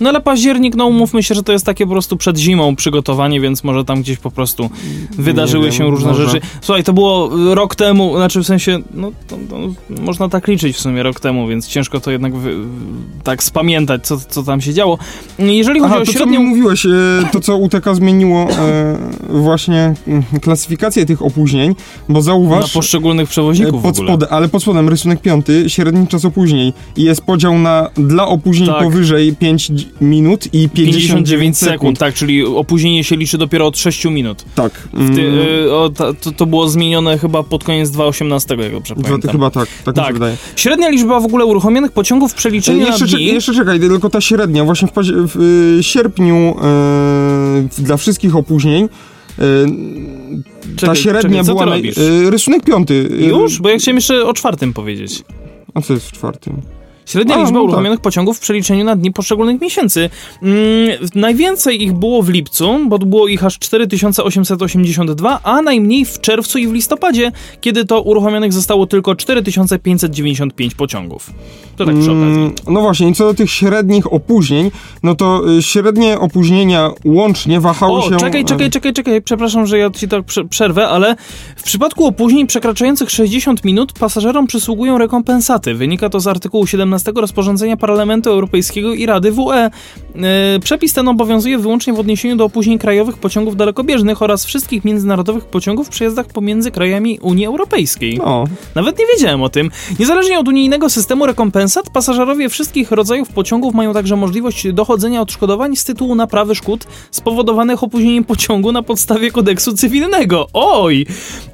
[SPEAKER 2] No ale październik, no umówmy się, że to jest takie po prostu przed zimą przygotowanie, więc może tam gdzieś po prostu wydarzyły
[SPEAKER 1] wiem,
[SPEAKER 2] się różne
[SPEAKER 1] może.
[SPEAKER 2] rzeczy. Słuchaj, to było rok temu, znaczy w sensie, no to, to można tak liczyć w sumie rok temu, więc ciężko to jednak wy, tak spamiętać, co, co tam się działo. Jeżeli chodzi
[SPEAKER 1] Aha,
[SPEAKER 2] o
[SPEAKER 1] to co
[SPEAKER 2] średnią...
[SPEAKER 1] mi mówiłeś, e, to co UTK zmieniło e, właśnie klasyfikację tych opóźnień, bo
[SPEAKER 2] Na
[SPEAKER 1] zauważ...
[SPEAKER 2] poszczególnych przewoźników
[SPEAKER 1] Pod spodem, ale pod spodem rysunek piąty, średni czas opóźnień i jest podział na dla opóźnień
[SPEAKER 2] Tak.
[SPEAKER 1] powyżej 5 dzi- minut i 59,
[SPEAKER 2] sekund, tak, czyli opóźnienie się liczy dopiero od 6 minut.
[SPEAKER 1] Tak.
[SPEAKER 2] Ty,
[SPEAKER 1] mm,
[SPEAKER 2] y, o, ta, to, to było zmienione chyba pod koniec 2018, jak dobrze
[SPEAKER 1] dwa-
[SPEAKER 2] pamiętam.
[SPEAKER 1] chyba tak, tak,
[SPEAKER 2] Tak.
[SPEAKER 1] się wydaje.
[SPEAKER 2] Średnia liczba w ogóle uruchomionych pociągów w
[SPEAKER 1] E,
[SPEAKER 2] przeliczeniu
[SPEAKER 1] Jeszcze,
[SPEAKER 2] na
[SPEAKER 1] czek-
[SPEAKER 2] dni...
[SPEAKER 1] jeszcze czekaj, tylko ta średnia, właśnie w, w y, sierpniu e, w- dla wszystkich opóźnień e, ta
[SPEAKER 2] Czekaj,
[SPEAKER 1] średnia
[SPEAKER 2] czekaj,
[SPEAKER 1] była...
[SPEAKER 2] robisz?
[SPEAKER 1] e, rysunek piąty. e,
[SPEAKER 2] Już? Bo ja chciałem jeszcze o czwartym powiedzieć.
[SPEAKER 1] A co jest w czwartym?
[SPEAKER 2] Średnia
[SPEAKER 1] A,
[SPEAKER 2] liczba
[SPEAKER 1] no tak.
[SPEAKER 2] uruchomionych pociągów w przeliczeniu na dni poszczególnych miesięcy. Mm, najwięcej ich było w lipcu, bo było ich aż 4882, a najmniej w czerwcu i w listopadzie, kiedy to uruchomionych zostało tylko 4595 pociągów. To tak przy okazji.
[SPEAKER 1] Mm, No właśnie, i co do tych średnich opóźnień, no to y, średnie opóźnienia łącznie wahały
[SPEAKER 2] O,
[SPEAKER 1] się...
[SPEAKER 2] czekaj, czekaj, czekaj, czekaj, przepraszam, że ja ci tak prze- przerwę, ale w przypadku opóźnień przekraczających 60 minut pasażerom przysługują rekompensaty. Wynika to z artykułu 17 rozporządzenia Parlamentu Europejskiego i Rady WE. E, Przepis ten obowiązuje wyłącznie w odniesieniu do opóźnień krajowych pociągów dalekobieżnych oraz wszystkich międzynarodowych pociągów w przejazdach pomiędzy krajami Unii Europejskiej.
[SPEAKER 1] No,
[SPEAKER 2] Nawet nie wiedziałem o tym. Niezależnie od unijnego systemu rekompensat, pasażerowie wszystkich rodzajów pociągów mają także możliwość dochodzenia odszkodowań z tytułu naprawy szkód spowodowanych opóźnieniem pociągu na podstawie kodeksu cywilnego. Oj!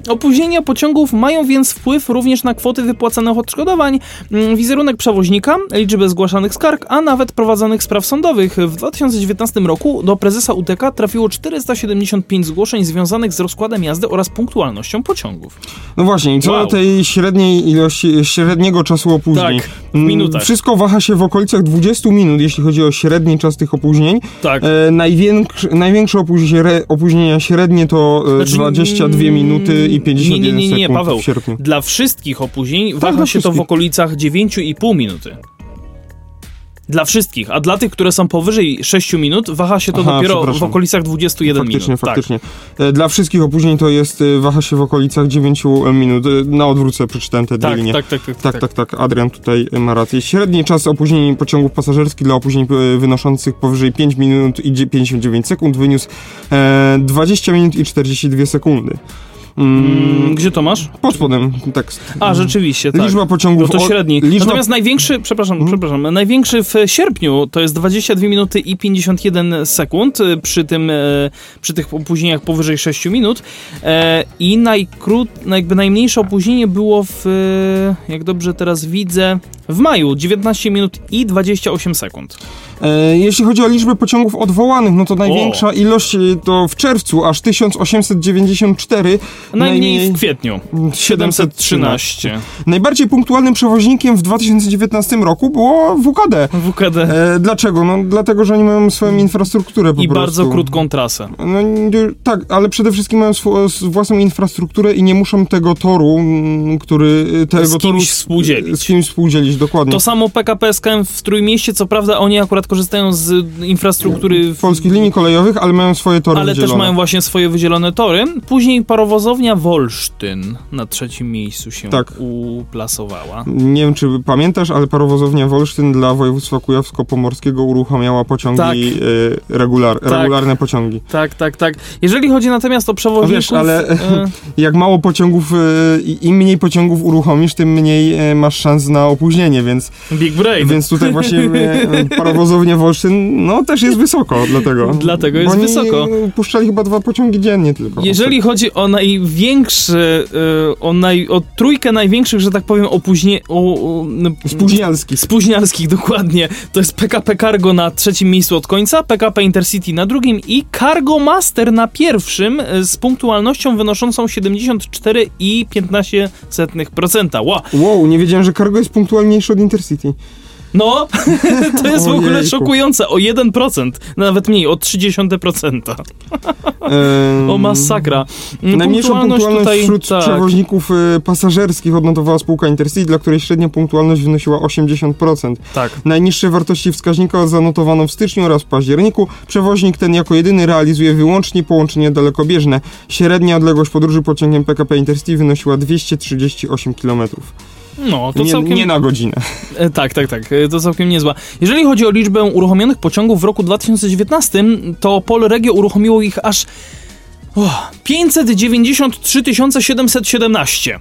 [SPEAKER 2] Opóźnienia pociągów mają więc wpływ również na kwoty wypłacanych odszkodowań, mm, wizerunek przewoźnika, liczbę zgłaszanych skarg, a nawet prowadzonych spraw sądowych. W 2019 roku do prezesa UTK trafiło 475 zgłoszeń związanych z rozkładem jazdy oraz punktualnością pociągów.
[SPEAKER 1] no właśnie, i co
[SPEAKER 2] Wow.
[SPEAKER 1] do tej średniej ilości, średniego czasu opóźnień.
[SPEAKER 2] Tak, w
[SPEAKER 1] Mm,
[SPEAKER 2] minutach.
[SPEAKER 1] Wszystko waha się w okolicach 20 minut, jeśli chodzi o średni czas tych opóźnień.
[SPEAKER 2] Tak.
[SPEAKER 1] E, największe opóźnienie, opóźnienia średnie to e,
[SPEAKER 2] Znaczy,
[SPEAKER 1] 22 minuty i 51
[SPEAKER 2] nie, nie, nie, nie,
[SPEAKER 1] sekund
[SPEAKER 2] Paweł.
[SPEAKER 1] w sierpniu.
[SPEAKER 2] Dla wszystkich opóźnień
[SPEAKER 1] Tak,
[SPEAKER 2] waha się to w okolicach 9,5 minuty. Dla wszystkich, a dla tych, które są powyżej 6 minut, waha się to
[SPEAKER 1] Aha,
[SPEAKER 2] dopiero w okolicach 21
[SPEAKER 1] Faktycznie,
[SPEAKER 2] minut.
[SPEAKER 1] faktycznie. E, Dla wszystkich opóźnień to jest, e, waha się w okolicach 9 minut. E, Na odwrócę przeczytałem te dwie
[SPEAKER 2] Tak,
[SPEAKER 1] linie.
[SPEAKER 2] tak, tak, tak,
[SPEAKER 1] Tak, tak, tak, Adrian tutaj ma rację. Średni czas opóźnień pociągów pasażerskich dla opóźnień e, wynoszących powyżej 5 minut i dzie- 59 sekund wyniósł e, 20 minut i 42 sekundy. Mm,
[SPEAKER 2] Gdzie to masz?
[SPEAKER 1] pod spodem tekst.
[SPEAKER 2] A, rzeczywiście, tak.
[SPEAKER 1] Liczba pociągów...
[SPEAKER 2] No to średni.
[SPEAKER 1] Liczba...
[SPEAKER 2] Natomiast największy, przepraszam,
[SPEAKER 1] Mhm.
[SPEAKER 2] przepraszam, największy w sierpniu to jest 22 minuty i 51 sekund y, przy tym, e, przy tych opóźnieniach powyżej 6 minut e, i najkrót, jakby najmniejsze opóźnienie było w, jak dobrze teraz widzę, w maju 19 minut i 28 sekund.
[SPEAKER 1] E, jeśli chodzi o liczbę pociągów odwołanych, no to największa ilość e, to w czerwcu, aż 1894.
[SPEAKER 2] Najmniej w kwietniu.
[SPEAKER 1] 713.
[SPEAKER 2] 713.
[SPEAKER 1] Najbardziej punktualnym przewoźnikiem w 2019 roku było WKD.
[SPEAKER 2] WKD.
[SPEAKER 1] E, dlaczego? No dlatego, że oni mają swoją infrastrukturę po
[SPEAKER 2] I
[SPEAKER 1] prostu.
[SPEAKER 2] bardzo krótką trasę.
[SPEAKER 1] No, tak, ale przede wszystkim mają swo, s- własną infrastrukturę i nie muszą tego toru, który tego
[SPEAKER 2] Z kimś
[SPEAKER 1] toru
[SPEAKER 2] współdzielić.
[SPEAKER 1] Z kimś współdzielić, dokładnie.
[SPEAKER 2] To samo PKP SKM w Trójmieście, co prawda oni akurat korzystają z infrastruktury w
[SPEAKER 1] Polskich linii kolejowych, ale mają swoje tory
[SPEAKER 2] ale też
[SPEAKER 1] wydzielone.
[SPEAKER 2] mają właśnie swoje wydzielone tory. Później parowozownia Wolsztyn na trzecim miejscu się
[SPEAKER 1] Tak.
[SPEAKER 2] uplasowała.
[SPEAKER 1] Nie wiem, czy pamiętasz, ale parowozownia Wolsztyn dla województwa kujawsko-pomorskiego uruchamiała pociągi
[SPEAKER 2] Tak.
[SPEAKER 1] e, regular, regularne pociągi.
[SPEAKER 2] Tak, tak, tak. Jeżeli chodzi natomiast o przewoźników...
[SPEAKER 1] Wiesz, ale-
[SPEAKER 2] e,
[SPEAKER 1] Jak mało pociągów, i im mniej pociągów uruchomisz, tym mniej masz szans na opóźnienie, więc,
[SPEAKER 2] Big Brain.
[SPEAKER 1] więc tutaj właśnie e, Wolsztyn, no też jest wysoko, dlatego.
[SPEAKER 2] Dlatego jest wysoko.
[SPEAKER 1] puszczali chyba dwa pociągi dziennie tylko.
[SPEAKER 2] Jeżeli chodzi o największe, e, o, naj, o trójkę największych, że tak powiem, opóźnie... O, o, no,
[SPEAKER 1] Spóźnialski.
[SPEAKER 2] Spóźnialskich, dokładnie. To jest PKP Cargo na trzecim miejscu od końca, PKP Intercity na drugim i Cargo Master na pierwszym e, z punktualnością wynoszącą 74,15%. Ła!
[SPEAKER 1] Wow, nie wiedziałem, że cargo jest punktualniejsze od Intercity.
[SPEAKER 2] No, to jest w ogóle szokujące. O 1%, nawet mniej, o 0,3%.
[SPEAKER 1] Ehm,
[SPEAKER 2] O masakra.
[SPEAKER 1] Najmniejszą punktualność
[SPEAKER 2] tutaj,
[SPEAKER 1] wśród
[SPEAKER 2] tak.
[SPEAKER 1] przewoźników y, pasażerskich odnotowała spółka Intercity, dla której średnia punktualność wynosiła 80%.
[SPEAKER 2] Tak.
[SPEAKER 1] Najniższe wartości wskaźnika zanotowano w styczniu oraz w październiku. Przewoźnik ten jako jedyny realizuje wyłącznie połączenia dalekobieżne. Średnia odległość podróży pociągiem PKP Intercity wynosiła 238 km.
[SPEAKER 2] No, to
[SPEAKER 1] Nie,
[SPEAKER 2] całkiem...
[SPEAKER 1] nie na godzinę.
[SPEAKER 2] E, Tak, tak, tak. E, To całkiem niezła. Jeżeli chodzi o liczbę uruchomionych pociągów w roku 2019, to Polregio uruchomiło ich aż o, 593 717.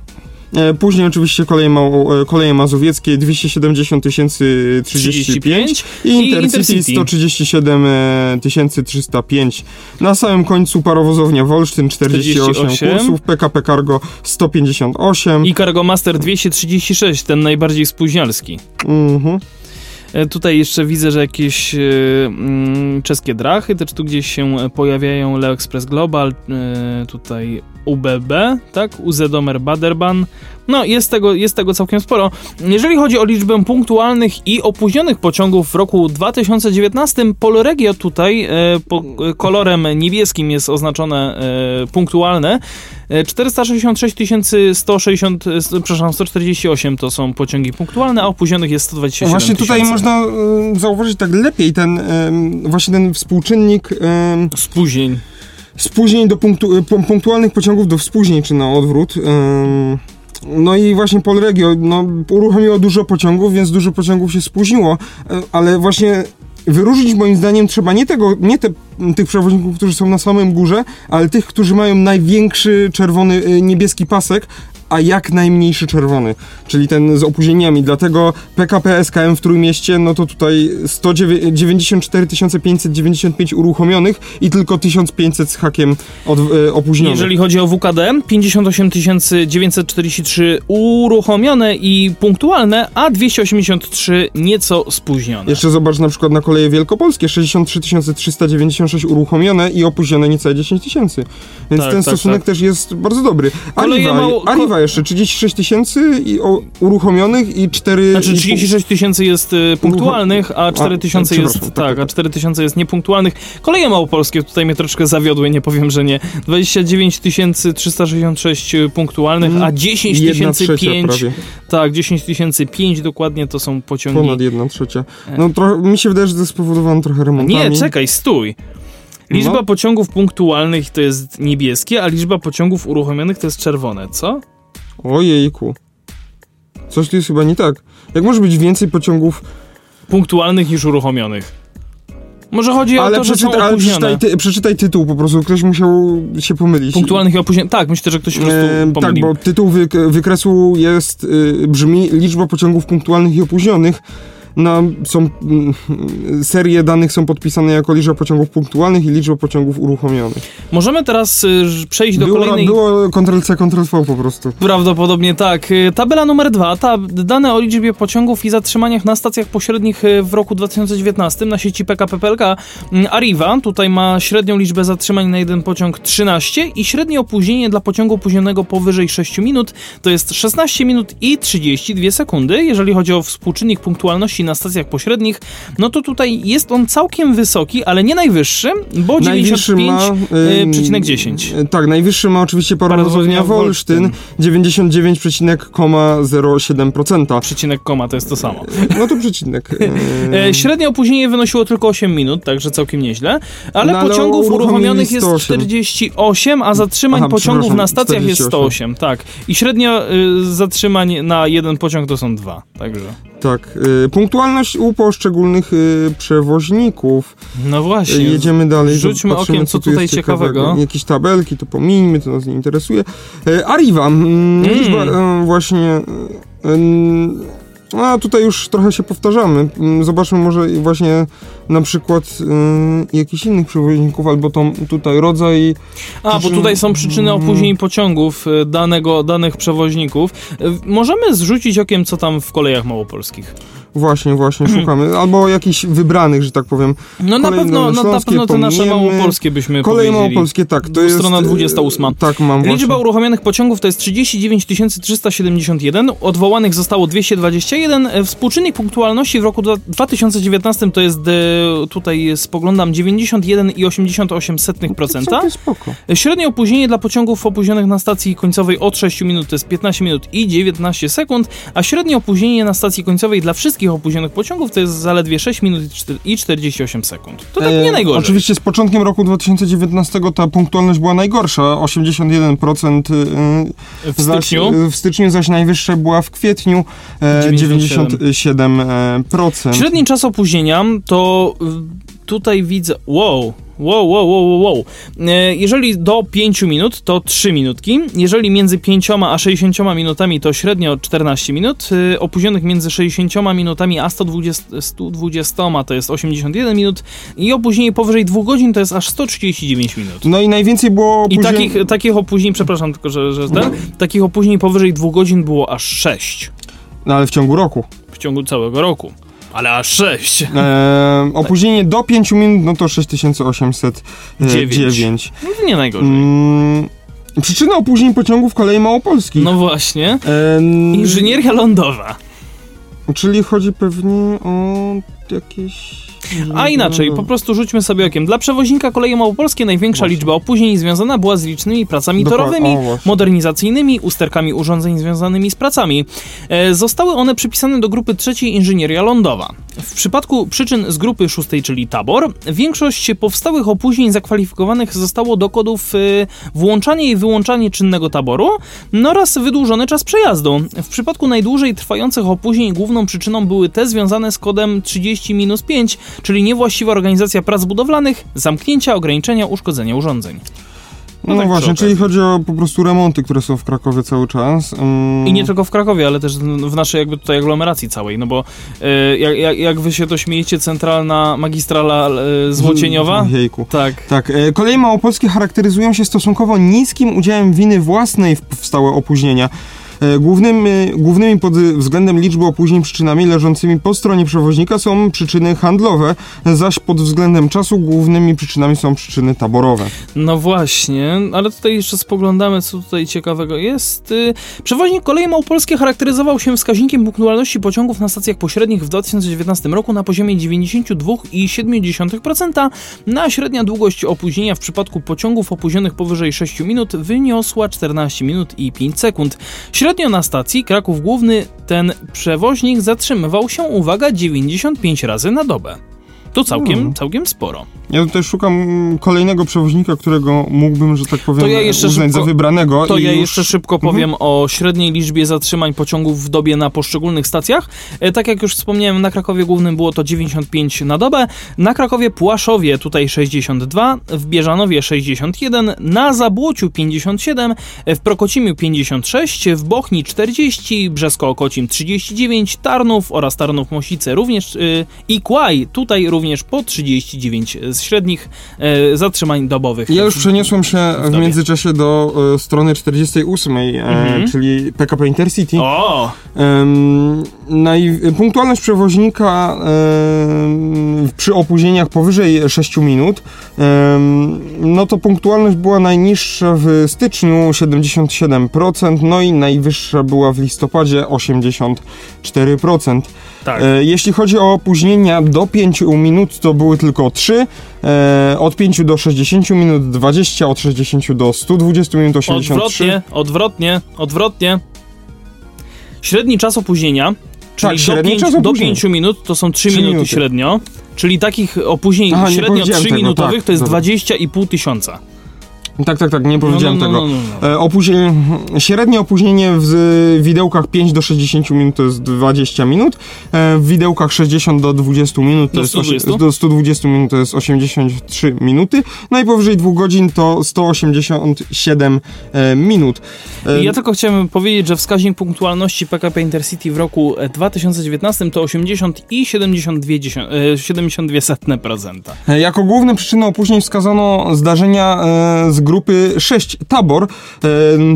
[SPEAKER 1] E, Później oczywiście koleje, mało, e, koleje mazowieckie 270 035
[SPEAKER 2] 35
[SPEAKER 1] i Intercity
[SPEAKER 2] Intercity.
[SPEAKER 1] 137 e, 305. Na samym końcu parowozownia Wolsztyn 48,
[SPEAKER 2] 48.
[SPEAKER 1] kursów, PKP Cargo 158.
[SPEAKER 2] I Cargo Master 236, ten najbardziej spóźnialski.
[SPEAKER 1] Mhm.
[SPEAKER 2] E, Tutaj jeszcze widzę, że jakieś e, mm, czeskie drachy też tu gdzieś się pojawiają. Leo Express Global, e, tutaj UBB, tak? Uzedomer Baderban. No, jest tego, jest tego całkiem sporo. Jeżeli chodzi o liczbę punktualnych i opóźnionych pociągów w roku 2019, Polregio tutaj e, po, e, kolorem niebieskim jest oznaczone e, punktualne. E, 466 160, e, przepraszam, 148 to są pociągi punktualne, a opóźnionych jest 127
[SPEAKER 1] Właśnie tutaj
[SPEAKER 2] tysięcy.
[SPEAKER 1] można e, zauważyć tak lepiej ten, em, właśnie ten współczynnik em,
[SPEAKER 2] Spóźnień.
[SPEAKER 1] spóźnień do punktu, e, pu- punktualnych pociągów do wspóźnień, czy na odwrót. em, No i właśnie Polregio no, uruchomiło dużo pociągów, więc dużo pociągów się spóźniło, e, ale właśnie wyróżnić moim zdaniem trzeba nie tego, nie te, tych przewoźników, którzy są na samym górze, ale tych, którzy mają największy czerwony, e, niebieski pasek, a jak najmniejszy czerwony, czyli ten z opóźnieniami. Dlatego PKP SKM w Trójmieście, no to tutaj 194 595 uruchomionych i tylko 1500 z hakiem od, e, opóźnionych.
[SPEAKER 2] Jeżeli chodzi o WKD, 58 943 uruchomione i punktualne, a 283 nieco spóźnione.
[SPEAKER 1] Jeszcze zobacz na przykład na koleje wielkopolskie, 63 396 uruchomione i opóźnione niecałe 10 tysięcy. Więc
[SPEAKER 2] Tak,
[SPEAKER 1] ten
[SPEAKER 2] tak,
[SPEAKER 1] stosunek
[SPEAKER 2] tak.
[SPEAKER 1] też jest bardzo dobry. Arriva,
[SPEAKER 2] mało-
[SPEAKER 1] Jeszcze 36 tysięcy i o, uruchomionych i 4...
[SPEAKER 2] Znaczy
[SPEAKER 1] i
[SPEAKER 2] 36 tysięcy jest y, punktualnych, a 4 tysiące jest, tak,
[SPEAKER 1] tak, tak.
[SPEAKER 2] a 4 tysiące jest niepunktualnych. Koleje małopolskie tutaj mnie troszkę zawiodły, nie powiem, że nie. 29 366 punktualnych, a 10
[SPEAKER 1] Mm, trzecia
[SPEAKER 2] 5
[SPEAKER 1] prawie,
[SPEAKER 2] tak, 10 5 dokładnie to są pociągi.
[SPEAKER 1] ponad jedna trzecia. No trochę, mi się wydaje, że to jest spowodowane trochę remontami.
[SPEAKER 2] Nie, czekaj, stój. Liczba
[SPEAKER 1] No.
[SPEAKER 2] pociągów punktualnych to jest niebieskie, a liczba pociągów uruchomionych to jest czerwone, co?
[SPEAKER 1] Ojejku. Coś tu jest chyba nie tak. Jak może być więcej pociągów...
[SPEAKER 2] Punktualnych niż uruchomionych. Może chodzi o
[SPEAKER 1] Ale,
[SPEAKER 2] to, że są
[SPEAKER 1] ale przeczytaj, ty, przeczytaj tytuł po prostu, ktoś musiał się pomylić.
[SPEAKER 2] Punktualnych i opóźnionych. Tak, myślę, że ktoś po prostu
[SPEAKER 1] E, tak,
[SPEAKER 2] pomylił.
[SPEAKER 1] bo tytuł wyk- wykresu jest, y, brzmi liczba pociągów punktualnych i opóźnionych. Na, są, mm, serie danych są podpisane jako liczba pociągów punktualnych i liczba pociągów uruchomionych.
[SPEAKER 2] Możemy teraz y, przejść do
[SPEAKER 1] było,
[SPEAKER 2] kolejnej...
[SPEAKER 1] było Ctrl-C, Ctrl-V po prostu.
[SPEAKER 2] Prawdopodobnie tak. Y, Tabela numer dwa. Ta, dane o liczbie pociągów i zatrzymaniach na stacjach pośrednich y, w roku 2019 na sieci PKP PLK. Mm, Arriva tutaj ma średnią liczbę zatrzymań na jeden pociąg 13 i średnie opóźnienie dla pociągu opóźnionego powyżej 6 minut to jest 16 minut i 32 sekundy. Jeżeli chodzi o współczynnik punktualności na stacjach pośrednich, no to tutaj jest on całkiem wysoki, ale nie najwyższy, bo
[SPEAKER 1] Najwyższy
[SPEAKER 2] 95,10.
[SPEAKER 1] ma... ym,
[SPEAKER 2] przecinek 10.
[SPEAKER 1] y, Tak, najwyższy ma oczywiście
[SPEAKER 2] Parowozownia
[SPEAKER 1] Wolsztyn, 99,07%.
[SPEAKER 2] Przecinek koma to jest to samo.
[SPEAKER 1] No to przecinek.
[SPEAKER 2] E, średnie opóźnienie wynosiło tylko 8 minut, także całkiem nieźle, ale
[SPEAKER 1] No, ale
[SPEAKER 2] pociągów
[SPEAKER 1] uruchomili
[SPEAKER 2] uruchomionych jest
[SPEAKER 1] 108.
[SPEAKER 2] 48, a zatrzymań
[SPEAKER 1] Aha,
[SPEAKER 2] pociągów na stacjach jest
[SPEAKER 1] 48.
[SPEAKER 2] 108, tak. I średnio y, zatrzymań na jeden pociąg to są dwa, także.
[SPEAKER 1] Tak, y, punktualność u poszczególnych y, przewoźników.
[SPEAKER 2] No właśnie.
[SPEAKER 1] Jedziemy dalej.
[SPEAKER 2] Rzućmy okiem, co
[SPEAKER 1] tu
[SPEAKER 2] tutaj
[SPEAKER 1] jest
[SPEAKER 2] ciekawego.
[SPEAKER 1] Jakieś tabelki, to pomińmy, to nas nie interesuje. Y, Arriva, mm,
[SPEAKER 2] Mm.
[SPEAKER 1] liczba, y, właśnie... y, y, a tutaj już trochę się powtarzamy. Mm, Zobaczmy może właśnie na przykład y, jakichś innych przewoźników, albo to tutaj rodzaj
[SPEAKER 2] A, bo tutaj są przyczyny
[SPEAKER 1] Mm.
[SPEAKER 2] opóźnień pociągów danego, danych przewoźników. Możemy zrzucić okiem, co tam w kolejach małopolskich.
[SPEAKER 1] Właśnie, właśnie szukamy. Albo jakichś wybranych, że tak powiem.
[SPEAKER 2] No na pewno, no, na pewno te nasze małopolskie byśmy
[SPEAKER 1] Koleje małopolskie, tak. To jest...
[SPEAKER 2] Strona
[SPEAKER 1] y,
[SPEAKER 2] 28.
[SPEAKER 1] Tak, mam
[SPEAKER 2] Liczba
[SPEAKER 1] właśnie.
[SPEAKER 2] uruchomionych pociągów to jest 39 371, odwołanych zostało 221. E, Współczynnik punktualności w roku dwa- 2019 to jest, e, tutaj spoglądam, 91,88%.
[SPEAKER 1] Całkiem spoko.
[SPEAKER 2] E, Średnie opóźnienie dla pociągów opóźnionych na stacji końcowej od 6 minut to jest 15 minut i 19 sekund, a średnie opóźnienie na stacji końcowej dla wszystkich opóźnionych pociągów to jest zaledwie 6 minut i czter- i 48 sekund. To tak
[SPEAKER 1] E,
[SPEAKER 2] nie najgorzej.
[SPEAKER 1] Oczywiście z początkiem roku 2019 ta punktualność była najgorsza, 81% y,
[SPEAKER 2] w
[SPEAKER 1] zaś,
[SPEAKER 2] styczniu.
[SPEAKER 1] w styczniu zaś najwyższa była w kwietniu e,
[SPEAKER 2] 97.
[SPEAKER 1] 97%.
[SPEAKER 2] Średni czas opóźnienia to y, tutaj widzę. Wow. Wow, wow, wow, wow, wow. E, Jeżeli do 5 minut, to 3 minutki. Jeżeli między 5 a 60 minutami, to średnio 14 minut. E, Opóźnionych między 60 minutami a 120, 120 to jest 81 minut. I opóźnienie powyżej 2 godzin to jest aż 139 minut.
[SPEAKER 1] No i najwięcej było
[SPEAKER 2] I
[SPEAKER 1] opóźnień...
[SPEAKER 2] takich, takich opóźnień, przepraszam tylko, że, że ten, takich opóźnień powyżej 2 godzin było aż 6
[SPEAKER 1] No ale w ciągu roku.
[SPEAKER 2] w ciągu całego roku. Ale aż 6.
[SPEAKER 1] E, opóźnienie do 5 minut, no to 6809.
[SPEAKER 2] Dziewięć. No to nie najgorzej.
[SPEAKER 1] Mm, Przyczyna opóźnień pociągów kolei małopolskich.
[SPEAKER 2] No właśnie.
[SPEAKER 1] Em,
[SPEAKER 2] Inżynieria lądowa.
[SPEAKER 1] Czyli chodzi pewnie o jakieś...
[SPEAKER 2] A inaczej, po prostu rzućmy sobie okiem. Dla przewoźnika kolei małopolskiej największa
[SPEAKER 1] Właśnie.
[SPEAKER 2] liczba opóźnień związana była z licznymi pracami
[SPEAKER 1] Dokładnie.
[SPEAKER 2] torowymi,
[SPEAKER 1] O,
[SPEAKER 2] modernizacyjnymi, usterkami urządzeń związanymi z pracami. E, zostały one przypisane do grupy trzeciej inżynieria lądowa. W przypadku przyczyn z grupy szóstej, czyli tabor, większość powstałych opóźnień zakwalifikowanych zostało do kodów e, włączanie i wyłączanie czynnego taboru no oraz wydłużony czas przejazdu. W przypadku najdłużej trwających opóźnień główną przyczyną były te związane z kodem 30-5, czyli niewłaściwa organizacja prac budowlanych, zamknięcia, ograniczenia, uszkodzenia urządzeń.
[SPEAKER 1] No,
[SPEAKER 2] No tak
[SPEAKER 1] właśnie, czyli chodzi o po prostu remonty, które są w Krakowie cały czas. Ym,
[SPEAKER 2] I nie tylko w Krakowie, ale też w naszej jakby tutaj aglomeracji całej, no bo e, jak, jak, wy się to śmiejecie, centralna magistrala e, Złocieniowa?
[SPEAKER 1] Jejku.
[SPEAKER 2] Tak.
[SPEAKER 1] Tak, e, koleje małopolskie charakteryzują się stosunkowo niskim udziałem winy własnej w powstałe opóźnienia. E, Głównym, e, głównymi pod względem liczby opóźnień przyczynami leżącymi po stronie przewoźnika są przyczyny handlowe, zaś pod względem czasu głównymi przyczynami są przyczyny taborowe.
[SPEAKER 2] No właśnie, ale tutaj jeszcze spoglądamy, co tutaj ciekawego jest. Y, Przewoźnik kolei małopolskie charakteryzował się wskaźnikiem punktualności pociągów na stacjach pośrednich w 2019 roku na poziomie 92,7%, na średnia długość opóźnienia w przypadku pociągów opóźnionych powyżej 6 minut wyniosła 14 minut i 5 sekund. Średnio na stacji Kraków Główny ten przewoźnik zatrzymywał się, uwaga, 95 razy na dobę. To całkiem,
[SPEAKER 1] Hmm.
[SPEAKER 2] całkiem sporo.
[SPEAKER 1] Ja tutaj szukam kolejnego przewoźnika, którego mógłbym, że tak powiem,
[SPEAKER 2] To ja jeszcze
[SPEAKER 1] uznać
[SPEAKER 2] szybko-
[SPEAKER 1] za wybranego.
[SPEAKER 2] To ja
[SPEAKER 1] już...
[SPEAKER 2] jeszcze szybko powiem o średniej liczbie zatrzymań pociągów w dobie na poszczególnych stacjach. E, Tak jak już wspomniałem, na Krakowie Głównym było to 95 na dobę, na Krakowie Płaszowie tutaj 62, w Bieżanowie 61, na Zabłociu 57, e, w Prokocimiu 56, w Bochni 40, Brzesko-Okocim 39, Tarnów oraz Tarnów-Mosice również y, i Kłaj tutaj również po 39 z średnich e, zatrzymań dobowych.
[SPEAKER 1] Ja już przeniosłem się w
[SPEAKER 2] dobie.
[SPEAKER 1] międzyczasie do e, strony 48, e,
[SPEAKER 2] Mhm.
[SPEAKER 1] czyli PKP Intercity.
[SPEAKER 2] O!
[SPEAKER 1] Naj, punktualność przewoźnika em, przy opóźnieniach powyżej 6 minut, em, no to punktualność była najniższa w styczniu 77%, no i najwyższa była w listopadzie 84%.
[SPEAKER 2] Tak.
[SPEAKER 1] E, Jeśli chodzi o opóźnienia do 5 minut, to były tylko 3. E, od 5 do 60 minut 20, od 60 do 120 minut 83.
[SPEAKER 2] Odwrotnie, odwrotnie, odwrotnie. Średni czas opóźnienia, czyli
[SPEAKER 1] Tak,
[SPEAKER 2] do,
[SPEAKER 1] średni
[SPEAKER 2] 5,
[SPEAKER 1] czas
[SPEAKER 2] do
[SPEAKER 1] opóźnienia.
[SPEAKER 2] 5 minut to są 3,
[SPEAKER 1] Trzy
[SPEAKER 2] minuty,
[SPEAKER 1] minuty.
[SPEAKER 2] średnio. Czyli takich opóźnień
[SPEAKER 1] Aha,
[SPEAKER 2] średnio
[SPEAKER 1] powiedziałem
[SPEAKER 2] 3
[SPEAKER 1] tego,
[SPEAKER 2] minutowych
[SPEAKER 1] tak,
[SPEAKER 2] to jest
[SPEAKER 1] dobra.
[SPEAKER 2] 20,5 tysiąca.
[SPEAKER 1] Tak, tak, tak, nie powiedziałem
[SPEAKER 2] no, no,
[SPEAKER 1] tego.
[SPEAKER 2] no, no, no.
[SPEAKER 1] E, opóźnienie, średnie opóźnienie w widełkach 5 do 60 minut to jest 20 minut, e, w widełkach 60 do 20 minut to
[SPEAKER 2] Do
[SPEAKER 1] jest osie-
[SPEAKER 2] 120?
[SPEAKER 1] do 120 minut to jest 83 minuty, no i powyżej 2 godzin to 187 e, minut.
[SPEAKER 2] Ja tylko chciałem powiedzieć, że wskaźnik punktualności PKP Intercity w roku e, 2019 to 80 i 72, dziesią- e, 72%.
[SPEAKER 1] E, Jako główne przyczyny opóźnień wskazano zdarzenia z grupy 6 tabor, e,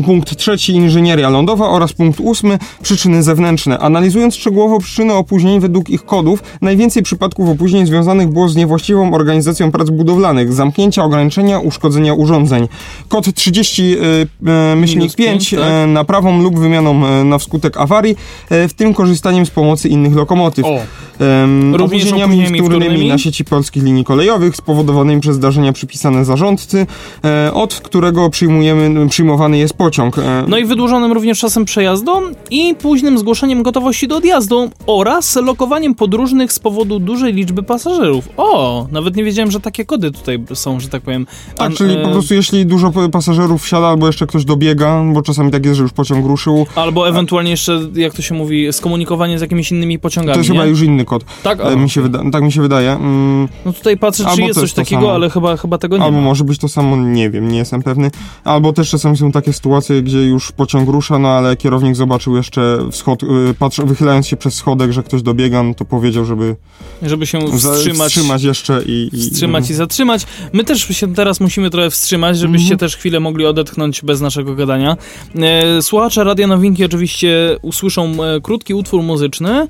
[SPEAKER 1] punkt trzeci inżynieria lądowa oraz punkt ósmy przyczyny zewnętrzne. Analizując szczegółowo przyczyny opóźnień według ich kodów, najwięcej przypadków opóźnień związanych było z niewłaściwą organizacją prac budowlanych, zamknięcia, ograniczenia, uszkodzenia urządzeń. Kod 30 e, e, myślnik
[SPEAKER 2] Minus
[SPEAKER 1] 5
[SPEAKER 2] pięć, tak.
[SPEAKER 1] e, naprawą lub wymianą e, na wskutek awarii, e, w tym korzystaniem z pomocy innych lokomotyw.
[SPEAKER 2] O,
[SPEAKER 1] Em,
[SPEAKER 2] Również
[SPEAKER 1] opóźnieniami wtórnymi? na sieci polskich linii kolejowych spowodowanymi przez zdarzenia przypisane zarządcy, e, od którego przyjmujemy, przyjmowany jest pociąg. E,
[SPEAKER 2] No i wydłużonym również czasem przejazdu i późnym zgłoszeniem gotowości do odjazdu oraz lokowaniem podróżnych z powodu dużej liczby pasażerów. O, nawet nie wiedziałem, że takie kody tutaj są, że tak powiem.
[SPEAKER 1] tak,
[SPEAKER 2] An-
[SPEAKER 1] czyli
[SPEAKER 2] e,
[SPEAKER 1] po prostu jeśli dużo pasażerów wsiada albo jeszcze ktoś dobiega, bo czasami tak jest, że już pociąg ruszył,
[SPEAKER 2] Albo ewentualnie jeszcze, jak to się mówi, skomunikowanie z jakimiś innymi pociągami.
[SPEAKER 1] to jest
[SPEAKER 2] nie?
[SPEAKER 1] chyba już inny kod.
[SPEAKER 2] Tak,
[SPEAKER 1] E,
[SPEAKER 2] a,
[SPEAKER 1] mi się wyda- tak mi się wydaje. Mm,
[SPEAKER 2] no tutaj patrzę, czy
[SPEAKER 1] albo
[SPEAKER 2] jest coś takiego,
[SPEAKER 1] samo.
[SPEAKER 2] ale chyba, chyba tego nie
[SPEAKER 1] Albo
[SPEAKER 2] ma.
[SPEAKER 1] może być to samo, nie wiem, nie jestem pewny. Albo też czasami są takie sytuacje, gdzie już pociąg rusza, no ale kierownik zobaczył jeszcze wschod, y, patrz, wychylając się przez schodek, że ktoś dobiega, no to powiedział, żeby
[SPEAKER 2] Żeby się wstrzymać.
[SPEAKER 1] wstrzymać jeszcze i... i
[SPEAKER 2] Wstrzymać i zatrzymać. My też się teraz musimy trochę wstrzymać, żebyście
[SPEAKER 1] Mhm.
[SPEAKER 2] też chwilę mogli odetchnąć bez naszego gadania. E, słuchacze Radia Nowinki oczywiście usłyszą e, krótki utwór muzyczny,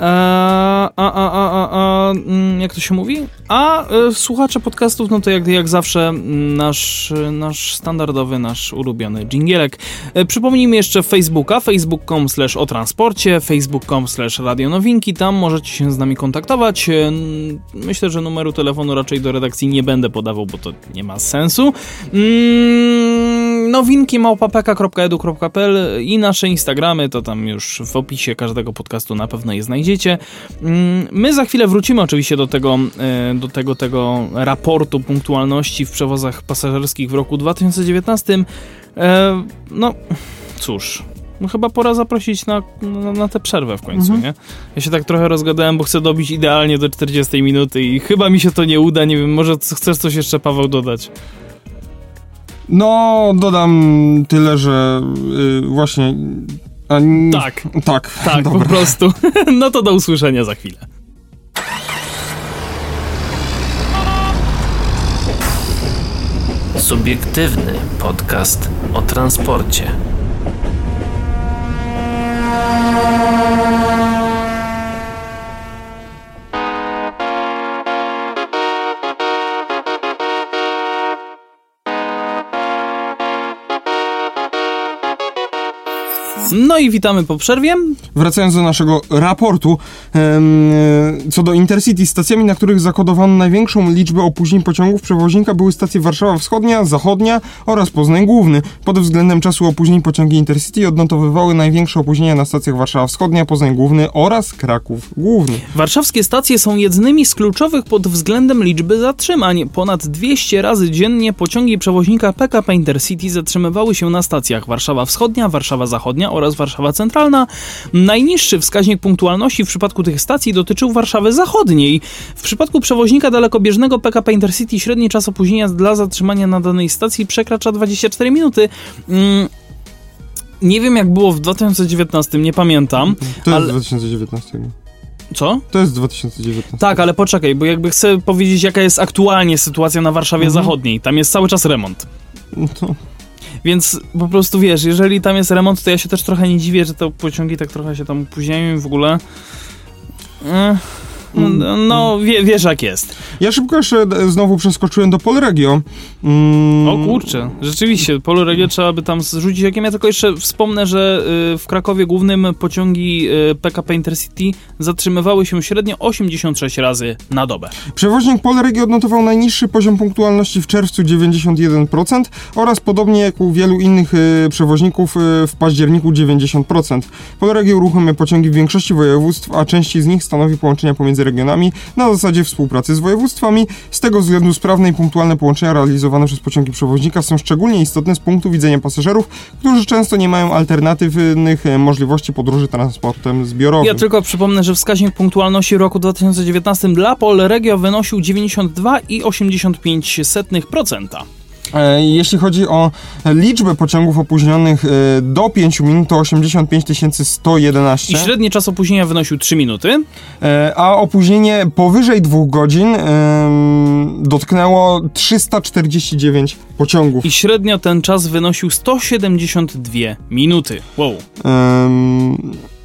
[SPEAKER 2] a, a, a, a, a, mm, jak to się mówi? A e, słuchacze podcastów, no to jak, jak zawsze mm, nasz, nasz standardowy, nasz ulubiony dżingielek. E, przypomnijmy jeszcze Facebooka, facebook.com slash o transporcie, facebook.com slash radionowinki, tam możecie się z nami kontaktować. E, myślę, że numeru telefonu raczej do redakcji nie będę podawał, bo to nie ma sensu. Mm, nowinki małpapeka.edu.pl i nasze Instagramy, to tam już w opisie każdego podcastu na pewno je znajdziecie. Mm, my za chwilę wrócimy oczywiście do tego, e, do tego, tego raportu punktualności w przewozach pasażerskich w roku 2019. E, no, cóż, no chyba pora zaprosić na, na, na tę przerwę w końcu,
[SPEAKER 1] Mhm.
[SPEAKER 2] nie? Ja się tak trochę rozgadałem, bo chcę dobić idealnie do 40 minuty i chyba mi się to nie uda, nie wiem, może chcesz coś jeszcze, Paweł, dodać?
[SPEAKER 1] No, dodam tyle, że y, właśnie... A, n-
[SPEAKER 2] Tak,
[SPEAKER 1] Tak,
[SPEAKER 2] tak, po prostu. No to do usłyszenia za chwilę.
[SPEAKER 3] Subiektywny podcast o transporcie.
[SPEAKER 2] No i witamy po przerwie.
[SPEAKER 1] Wracając do naszego raportu, em, e, co do Intercity, stacjami, na których zakodowano największą liczbę opóźnień pociągów przewoźnika były stacje Warszawa Wschodnia, Zachodnia oraz Poznań Główny. Pod względem czasu opóźnień pociągi Intercity odnotowywały największe opóźnienia na stacjach Warszawa Wschodnia, Poznań Główny oraz Kraków Główny.
[SPEAKER 2] Warszawskie stacje są jednymi z kluczowych pod względem liczby zatrzymań. Ponad 200 razy dziennie pociągi przewoźnika PKP Intercity zatrzymywały się na stacjach Warszawa Wschodnia, Warszawa Zachodnia oraz Warszawa Centralna. Najniższy wskaźnik punktualności w przypadku tych stacji dotyczył Warszawy Zachodniej. W przypadku przewoźnika dalekobieżnego PKP Intercity średni czas opóźnienia dla zatrzymania na danej stacji przekracza 24 minuty. Mm, Nie wiem jak było w 2019, nie pamiętam.
[SPEAKER 1] To jest
[SPEAKER 2] Ale-
[SPEAKER 1] 2019.
[SPEAKER 2] Co?
[SPEAKER 1] To jest 2019.
[SPEAKER 2] Tak, ale poczekaj, bo jakby chcę powiedzieć, jaka jest aktualnie sytuacja na Warszawie
[SPEAKER 1] Mhm.
[SPEAKER 2] Zachodniej. Tam jest cały czas remont.
[SPEAKER 1] No to
[SPEAKER 2] Więc po prostu wiesz, jeżeli tam jest remont, to ja się też trochę nie dziwię, że te pociągi tak trochę się tam opóźniają i w ogóle. Eh, no, no wie, wiesz jak jest.
[SPEAKER 1] Ja szybko jeszcze e, znowu przeskoczyłem do Polregio. Mm,
[SPEAKER 2] O kurczę, rzeczywiście, Polo Regio trzeba by tam zrzucić okiem. Ja tylko jeszcze wspomnę, że y, w Krakowie Głównym pociągi y, PKP Intercity zatrzymywały się średnio 86 razy na dobę.
[SPEAKER 1] Przewoźnik Polregio odnotował najniższy poziom punktualności w czerwcu 91% oraz podobnie jak u wielu innych e, przewoźników w październiku 90%. Polregio uruchamia pociągi w większości województw, a części z nich stanowi połączenia pomiędzy regionami na zasadzie współpracy z województwami. Z tego względu sprawne i punktualne połączenia realizowane przez pociągi przewoźnika są szczególnie istotne z punktu widzenia pasażerów, którzy często nie mają alternatywnych e, możliwości podróży transportem zbiorowym.
[SPEAKER 2] Ja tylko przypomnę, że wskaźnik punktualności roku 2019 dla Polregio wynosił 92,85%.
[SPEAKER 1] E, Jeśli chodzi o liczbę pociągów opóźnionych e, do 5 minut, to 85 111,
[SPEAKER 2] I średni czas opóźnienia wynosił 3 minuty.
[SPEAKER 1] e, a opóźnienie powyżej 2 godzin dotknęło 349 pociągów.
[SPEAKER 2] I średnio ten czas wynosił 172 minuty. Wow. W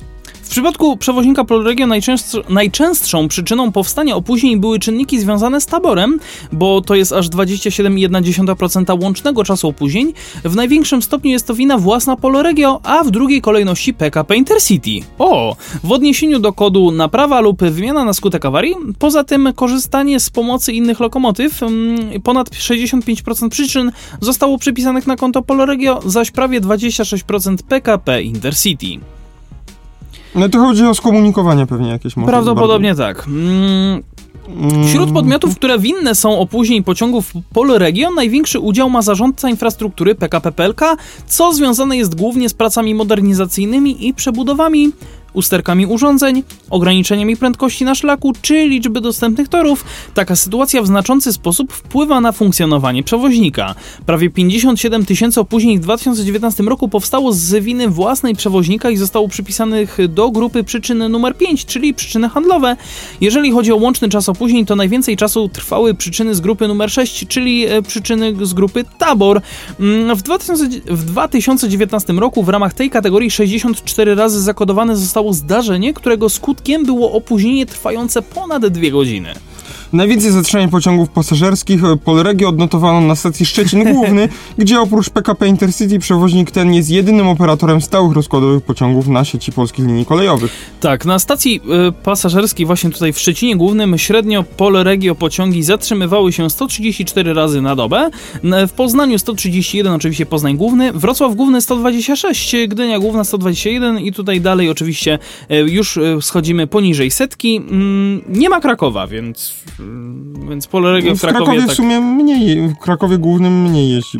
[SPEAKER 2] przypadku przewoźnika Polregio najczęstszą, najczęstszą przyczyną powstania opóźnień były czynniki związane z taborem, bo to jest aż 27,1% łącznego czasu opóźnień. W największym stopniu jest to wina własna Polregio, a w drugiej kolejności PKP Intercity. O! W odniesieniu do kodu naprawa lub wymiana na skutek awarii, poza tym korzystanie z pomocy innych lokomotyw, mm, ponad 65% przyczyn zostało przypisanych na konto Polregio, zaś prawie 26% PKP Intercity.
[SPEAKER 1] No to chodzi o skomunikowanie pewnie jakieś może.
[SPEAKER 2] Prawdopodobnie tak. Mm,
[SPEAKER 1] Mm,
[SPEAKER 2] Wśród podmiotów, które winne są opóźnień pociągów Polregio, największy udział ma zarządca infrastruktury PKP PLK, co związane jest głównie z pracami modernizacyjnymi i przebudowami, usterkami urządzeń, ograniczeniami prędkości na szlaku czy liczby dostępnych torów. Taka sytuacja w znaczący sposób wpływa na funkcjonowanie przewoźnika. Prawie 57 tysięcy opóźnień w 2019 roku powstało z winy własnej przewoźnika i zostało przypisanych do grupy przyczyn numer 5, czyli przyczyny handlowe. Jeżeli chodzi o łączny czas opóźnień, to najwięcej czasu trwały przyczyny z grupy numer 6, czyli e, przyczyny z grupy Tabor. Mm, W, 2000, w 2019 roku w ramach tej kategorii 64 razy zakodowane zostało zdarzenie, którego skutkiem było opóźnienie trwające ponad dwie godziny.
[SPEAKER 1] Najwięcej zatrzymań pociągów pasażerskich e, Polregio odnotowano na stacji Szczecin Główny, gdzie oprócz PKP Intercity przewoźnik ten jest jedynym operatorem stałych rozkładowych pociągów na sieci polskich linii kolejowych.
[SPEAKER 2] Tak, na stacji y, pasażerskiej właśnie tutaj w Szczecinie Głównym średnio Polregio pociągi zatrzymywały się 134 razy na dobę, w Poznaniu 131 oczywiście Poznań Główny, Wrocław Główny 126, Gdynia Główna 121 i tutaj dalej oczywiście y, już y, schodzimy poniżej setki. Mm, Nie ma Krakowa, więc, y, więc Polregio w
[SPEAKER 1] W Krakowie
[SPEAKER 2] Krakowie
[SPEAKER 1] w
[SPEAKER 2] tak,
[SPEAKER 1] sumie mniej, w Krakowie Głównym mniej jeździ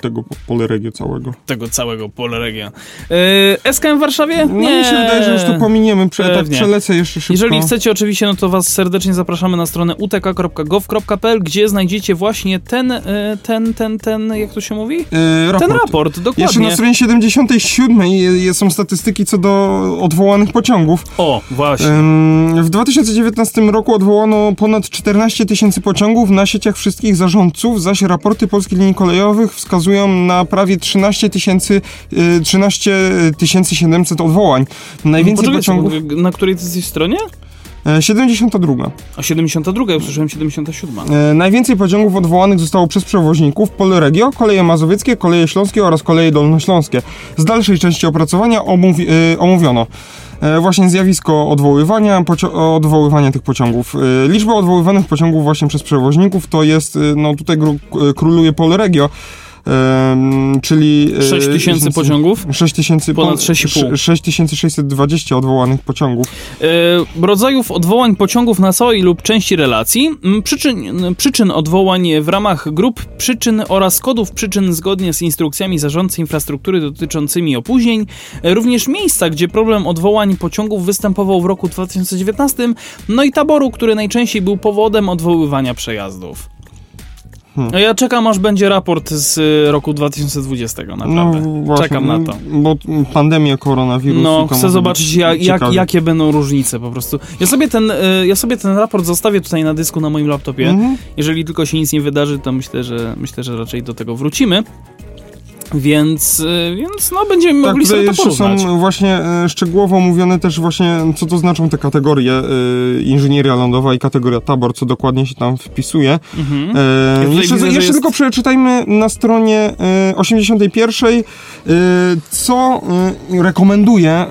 [SPEAKER 1] tego Polregio całego.
[SPEAKER 2] tego całego Polregio. Y, SKM w Warszawie?
[SPEAKER 1] No mi się wydaje, że już tu pominiemy, prze, tak przelecę jeszcze szybko.
[SPEAKER 2] Jeżeli chcecie oczywiście, no to was serdecznie zapraszamy na stronę utk.gov.pl, gdzie znajdziecie właśnie ten, e, ten, ten, ten, jak to się mówi?
[SPEAKER 1] E, raport.
[SPEAKER 2] Ten raport,
[SPEAKER 1] Jeszcze
[SPEAKER 2] dokładnie.
[SPEAKER 1] na stronie 77 je- są statystyki co do odwołanych pociągów.
[SPEAKER 2] O, właśnie.
[SPEAKER 1] Ym, W 2019 roku odwołano ponad 14 tysięcy pociągów na sieciach wszystkich zarządców, zaś raporty polskich linii kolejowych wskazują na prawie 13 tysięcy, y, 13 700 odwołań. Najwięcej pociągów...
[SPEAKER 2] na której ty jesteś stronie?
[SPEAKER 1] E, 72.
[SPEAKER 2] A 72, ja usłyszałem 77.
[SPEAKER 1] E, Najwięcej pociągów odwołanych zostało przez przewoźników Polregio, Koleje Mazowieckie, Koleje Śląskie oraz Koleje Dolnośląskie. Z dalszej części opracowania omówi, e, omówiono e, właśnie zjawisko odwoływania, odwoływania tych pociągów. E, Liczba odwoływanych pociągów właśnie przez przewoźników to jest, e, no tutaj króluje Polregio, e, czyli... e,
[SPEAKER 2] 6 tysięcy pociągów.
[SPEAKER 1] 6 tysięcy,
[SPEAKER 2] Ponad 6,5.
[SPEAKER 1] 6620 odwołanych pociągów.
[SPEAKER 2] E, rodzajów odwołań pociągów na całej lub części relacji, przyczyn, przyczyn odwołań w ramach grup przyczyn oraz kodów przyczyn zgodnie z instrukcjami zarządcy infrastruktury dotyczącymi opóźnień, e, również miejsca, gdzie problem odwołań pociągów występował w roku 2019, no i taboru, który najczęściej był powodem odwoływania przejazdów.
[SPEAKER 1] Hmm.
[SPEAKER 2] No Ja czekam, aż będzie raport z e, roku 2020, naprawdę.
[SPEAKER 1] właśnie,
[SPEAKER 2] czekam na to.
[SPEAKER 1] Bo pandemia koronawirusa.
[SPEAKER 2] No, chcę zobaczyć, jak, jak, jakie będą różnice po prostu. Ja sobie, ten, y, ja sobie ten raport zostawię tutaj na dysku na moim laptopie.
[SPEAKER 1] Mhm.
[SPEAKER 2] Jeżeli tylko się nic nie wydarzy, to myślę, że myślę, że raczej do tego wrócimy. Więc, y, więc no, będziemy
[SPEAKER 1] Tak,
[SPEAKER 2] mogli sobie to porównać.
[SPEAKER 1] są właśnie e, szczegółowo omówione też właśnie, co to znaczą te kategorie e, inżynieria lądowa i kategoria tabor, co dokładnie się tam wpisuje.
[SPEAKER 2] Mhm.
[SPEAKER 1] E, jeszcze
[SPEAKER 2] widzę,
[SPEAKER 1] jeszcze
[SPEAKER 2] jest-
[SPEAKER 1] tylko przeczytajmy na stronie e, 81, e, co e, rekomenduje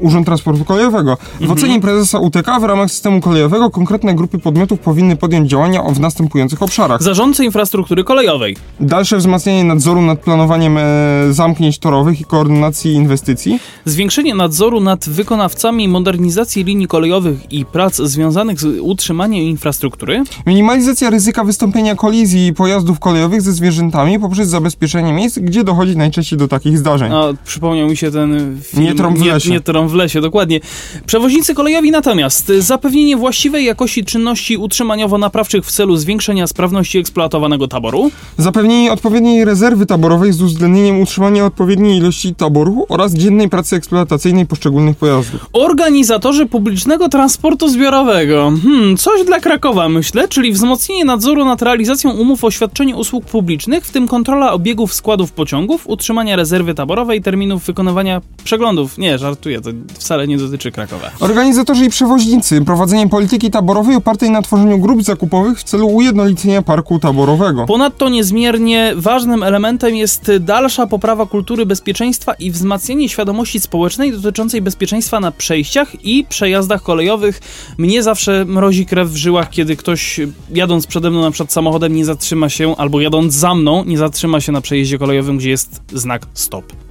[SPEAKER 1] Urząd Transportu Kolejowego. W
[SPEAKER 2] Mhm.
[SPEAKER 1] ocenie prezesa UTK w ramach systemu kolejowego konkretne grupy podmiotów powinny podjąć działania w następujących obszarach.
[SPEAKER 2] Zarządcy infrastruktury kolejowej.
[SPEAKER 1] Dalsze wzmacnianie nadzoru nad planowaniem e, zamknięć torowych i koordynacji inwestycji.
[SPEAKER 2] Zwiększenie nadzoru nad wykonawcami modernizacji linii kolejowych i prac związanych z utrzymaniem infrastruktury.
[SPEAKER 1] Minimalizacja ryzyka wystąpienia kolizji pojazdów kolejowych ze zwierzętami poprzez zabezpieczenie miejsc, gdzie dochodzi najczęściej do takich zdarzeń.
[SPEAKER 2] A, przypomniał mi się ten film.
[SPEAKER 1] Nie trąb w lesie.
[SPEAKER 2] Nie, nie trąb w lesie, dokładnie. Przewoźnicy kolejowi natomiast zapewnienie właściwej jakości czynności utrzymaniowo-naprawczych w celu zwiększenia sprawności eksploatowanego taboru.
[SPEAKER 1] Zapewnienie odpowiedniej rezerwy taborowej z uwzględnieniem utrzymania odpowiedniej ilości taboru oraz dziennej pracy eksploatacyjnej poszczególnych pojazdów.
[SPEAKER 2] Organizatorzy publicznego transportu zbiorowego. Hmm, coś dla Krakowa, myślę, czyli wzmocnienie nadzoru nad realizacją umów o świadczeniu usług publicznych, w tym kontrola obiegów składów pociągów, utrzymania rezerwy taborowej, terminów wykonywania przeglądów. Nie, żartuję, to wcale nie dotyczy Krakowa.
[SPEAKER 1] Organizatorzy i przewoźnicy prowadzenie polityki taborowej opartej na tworzeniu grup zakupowych w celu ujednolicenia parku taborowego.
[SPEAKER 2] Ponadto niezmiernie ważnym elementem jest dalsza poprawa kultury bezpieczeństwa i wzmacnianie świadomości społecznej dotyczącej bezpieczeństwa na przejściach i przejazdach kolejowych. Mnie zawsze mrozi krew w żyłach, kiedy ktoś jadąc przede mną na przykład samochodem nie zatrzyma się, albo jadąc za mną nie zatrzyma się na przejeździe kolejowym, gdzie jest znak stop.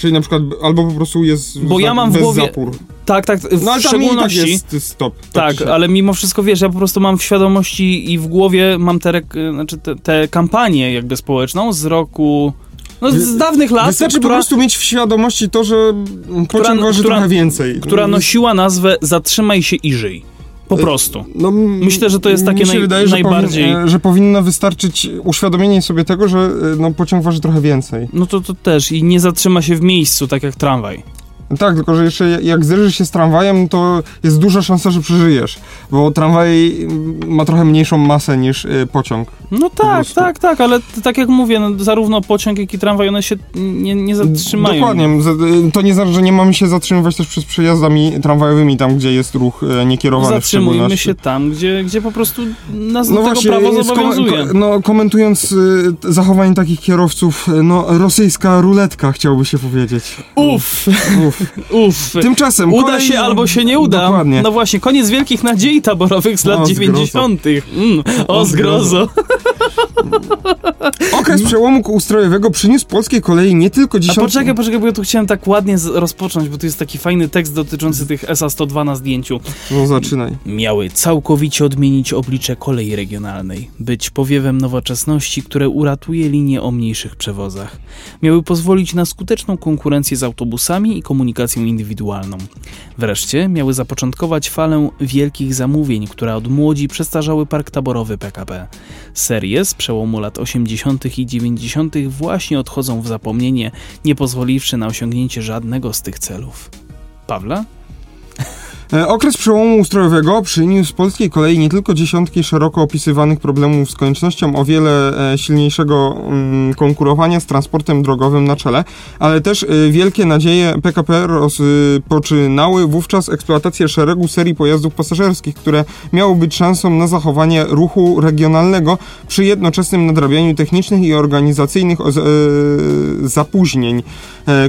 [SPEAKER 1] Czyli na przykład albo po prostu jest
[SPEAKER 2] Bo
[SPEAKER 1] znak
[SPEAKER 2] ja mam w głowie-
[SPEAKER 1] zapór.
[SPEAKER 2] Tak, tak, w
[SPEAKER 1] No ale tak
[SPEAKER 2] szczególności...
[SPEAKER 1] jest stop.
[SPEAKER 2] Tak,
[SPEAKER 1] się-
[SPEAKER 2] ale mimo wszystko wiesz, ja po prostu mam w świadomości i w głowie mam te, znaczy te, te kampanię jakby społeczną z roku. No, z dawnych lat,
[SPEAKER 1] Wystarczy po
[SPEAKER 2] która,
[SPEAKER 1] prostu mieć w świadomości to, że pociąg waży
[SPEAKER 2] która-
[SPEAKER 1] trochę więcej.
[SPEAKER 2] która nosiła nazwę Zatrzymaj się i żyj. Po prostu.
[SPEAKER 1] No, m-
[SPEAKER 2] Myślę, że to jest takie
[SPEAKER 1] mi się
[SPEAKER 2] naj-
[SPEAKER 1] wydaje, że
[SPEAKER 2] najbardziej-
[SPEAKER 1] Powin, e, że powinno wystarczyć uświadomienie sobie tego, że e, no, pociąg waży trochę więcej.
[SPEAKER 2] No to, to też i nie zatrzyma się w miejscu, tak jak tramwaj.
[SPEAKER 1] Tak, tylko że jeszcze jak zderzysz się z tramwajem, to jest duża szansa, że przeżyjesz, bo tramwaj ma trochę mniejszą masę niż y, pociąg.
[SPEAKER 2] No tak, tak, tak, ale tak jak mówię, no, zarówno pociąg, jak i tramwaj, one się nie, nie zatrzymają.
[SPEAKER 1] Dokładnie. Y, To nie znaczy, że nie mamy się zatrzymywać też przez przejazdami tramwajowymi, tam gdzie jest ruch y, niekierowany
[SPEAKER 2] Zatrzymujmy się tam, gdzie, gdzie po prostu nas do
[SPEAKER 1] No
[SPEAKER 2] tego
[SPEAKER 1] właśnie,
[SPEAKER 2] prawo
[SPEAKER 1] skom-
[SPEAKER 2] zobowiązuje.
[SPEAKER 1] ko- no, komentując y, zachowanie takich kierowców, no rosyjska ruletka chciałby się powiedzieć.
[SPEAKER 2] Uff,
[SPEAKER 1] Uf.
[SPEAKER 2] Uff.
[SPEAKER 1] Tymczasem
[SPEAKER 2] Uda
[SPEAKER 1] kolej-
[SPEAKER 2] się albo się nie uda.
[SPEAKER 1] Dokładnie.
[SPEAKER 2] No właśnie, koniec wielkich nadziei taborowych z lat
[SPEAKER 1] O, zgrozo.
[SPEAKER 2] 90. Mm, o,
[SPEAKER 1] O,
[SPEAKER 2] zgrozo.
[SPEAKER 1] Okres przełomu ustrojowego przyniósł polskiej kolei nie tylko
[SPEAKER 2] A
[SPEAKER 1] dziesiątki...
[SPEAKER 2] poczekaj, poczekaj, bo ja tu chciałem tak ładnie rozpocząć, bo tu jest taki fajny tekst dotyczący tych SA-102 na zdjęciu.
[SPEAKER 1] No zaczynaj.
[SPEAKER 2] Miały całkowicie odmienić oblicze kolei regionalnej, być powiewem nowoczesności, które uratuje linie o mniejszych przewozach. Miały pozwolić na skuteczną konkurencję z autobusami i komunikacją indywidualną. Wreszcie miały zapoczątkować falę wielkich zamówień, które od młodzi przestarzały park taborowy PKP. Serie z przełomu lat 80. i 90. właśnie odchodzą w zapomnienie, nie pozwoliwszy na osiągnięcie żadnego z tych celów. Pawla?
[SPEAKER 1] E, Okres przełomu ustrojowego przyniósł polskiej kolei nie tylko dziesiątki szeroko opisywanych problemów z koniecznością o wiele e, silniejszego mm, konkurowania z transportem drogowym na czele, ale też e, wielkie nadzieje PKP rozpoczynały wówczas eksploatację szeregu serii pojazdów pasażerskich, które miały być szansą na zachowanie ruchu regionalnego przy jednoczesnym nadrabianiu technicznych i organizacyjnych zapóźnień.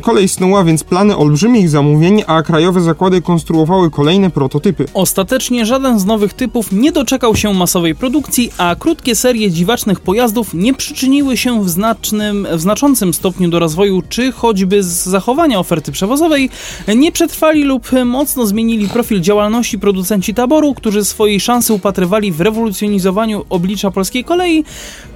[SPEAKER 1] Kolej snuła więc plany olbrzymich zamówień, a krajowe zakłady konstruowały kolejne prototypy.
[SPEAKER 2] Ostatecznie żaden z nowych typów nie doczekał się masowej produkcji, a krótkie serie dziwacznych pojazdów nie przyczyniły się w, znacznym, w znaczącym stopniu do rozwoju czy choćby z zachowania oferty przewozowej. Nie przetrwali lub mocno zmienili profil działalności producenci taboru, którzy swojej szansy upatrywali w rewolucjonizowaniu oblicza polskiej kolei.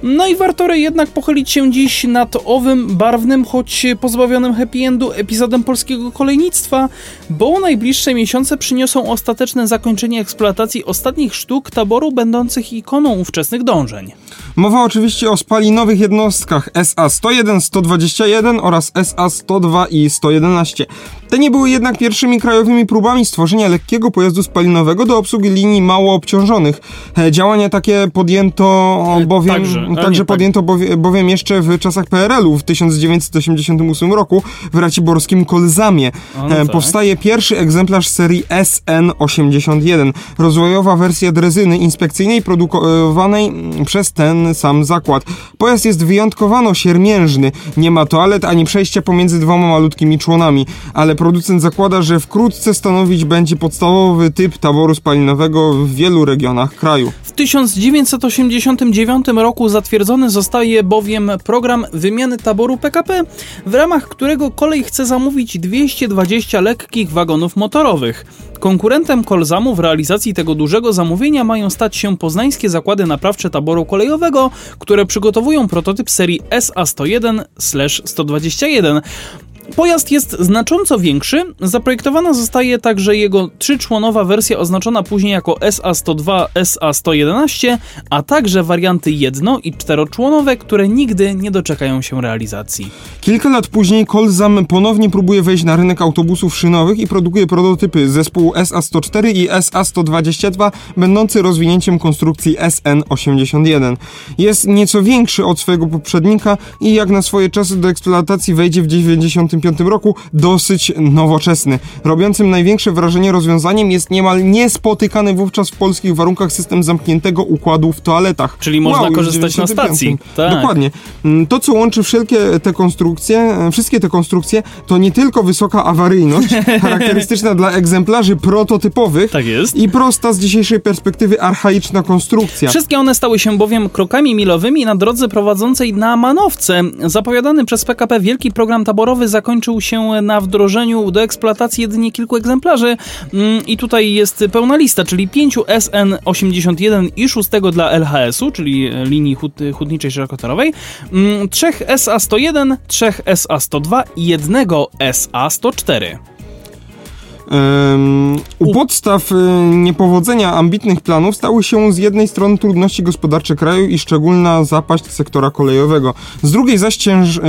[SPEAKER 2] No i warto jednak pochylić się dziś nad owym barwnym, choć pozbawionym happy endu epizodem polskiego kolejnictwa, bo najbliższe miesiące przyniosą ostateczne zakończenie eksploatacji ostatnich sztuk taboru będących ikoną ówczesnych dążeń.
[SPEAKER 1] Mowa oczywiście o spalinowych jednostkach SA-101, 121 oraz SA-102 i 111. Te nie były jednak pierwszymi krajowymi próbami stworzenia lekkiego pojazdu spalinowego do obsługi linii mało obciążonych. E, Działania takie podjęto bowiem,
[SPEAKER 2] także,
[SPEAKER 1] także
[SPEAKER 2] nie, tak.
[SPEAKER 1] podjęto bowie, bowiem jeszcze w czasach PRL-u w 1988 roku w raciborskim Kolzamie.
[SPEAKER 2] No
[SPEAKER 1] E,
[SPEAKER 2] tak.
[SPEAKER 1] Powstaje pierwszy egzemplarz serii SN81, rozwojowa wersja drezyny inspekcyjnej produkowanej przez ten sam zakład. Pojazd jest wyjątkowano siermiężny, nie ma toalet ani przejścia pomiędzy dwoma malutkimi członami, ale producent zakłada, że wkrótce stanowić będzie podstawowy typ taboru spalinowego w wielu regionach kraju.
[SPEAKER 2] W 1989 roku zatwierdzony zostaje bowiem program wymiany taboru PKP, w ramach którego kolej chce zamówić 220 lekkich wagonów motorowych. Konkurentem Kolzamu w realizacji tego dużego zamówienia mają stać się poznańskie zakłady naprawcze taboru kolejowego, które przygotowują prototyp serii SA-101/121. Pojazd jest znacząco większy. Zaprojektowana zostaje także jego trzyczłonowa wersja oznaczona później jako SA102, SA111, a także warianty jedno- i czteroczłonowe, które nigdy nie doczekają się realizacji.
[SPEAKER 1] Kilka lat później Kolzam ponownie próbuje wejść na rynek autobusów szynowych i produkuje prototypy zespołu SA-104 i SA-122, będący rozwinięciem konstrukcji SN-81. Jest nieco większy od swojego poprzednika i jak na swoje czasy do eksploatacji wejdzie w 1995 roku, dosyć nowoczesny. Robiącym największe wrażenie rozwiązaniem jest niemal niespotykany wówczas w polskich warunkach system zamkniętego układu w toaletach.
[SPEAKER 2] Czyli można
[SPEAKER 1] już w
[SPEAKER 2] korzystać na
[SPEAKER 1] 95.
[SPEAKER 2] stacji. Tak.
[SPEAKER 1] Dokładnie. Mm, To, co łączy wszelkie te konstrukcje, e, wszystkie te konstrukcje, to nie tylko wysoka awaryjność, charakterystyczna dla egzemplarzy prototypowych
[SPEAKER 2] Tak jest.
[SPEAKER 1] i prosta z dzisiejszej perspektywy archaiczna konstrukcja.
[SPEAKER 2] Wszystkie one stały się bowiem krokami milowymi na drodze prowadzącej na Manowce. Zapowiadany przez PKP wielki program taborowy zakończył się na wdrożeniu do eksploatacji jedynie kilku egzemplarzy Mm, i tutaj jest pełna lista, czyli 5 SN81 i 6 dla LHS-u, czyli linii hut, hutniczej szerokotorowej, 3 SA101, 3 SA102 i jednego SA104.
[SPEAKER 1] Ym, u podstaw y, niepowodzenia ambitnych planów stały się z jednej strony trudności gospodarcze kraju i szczególna zapaść sektora kolejowego, z drugiej zaś cięż, y,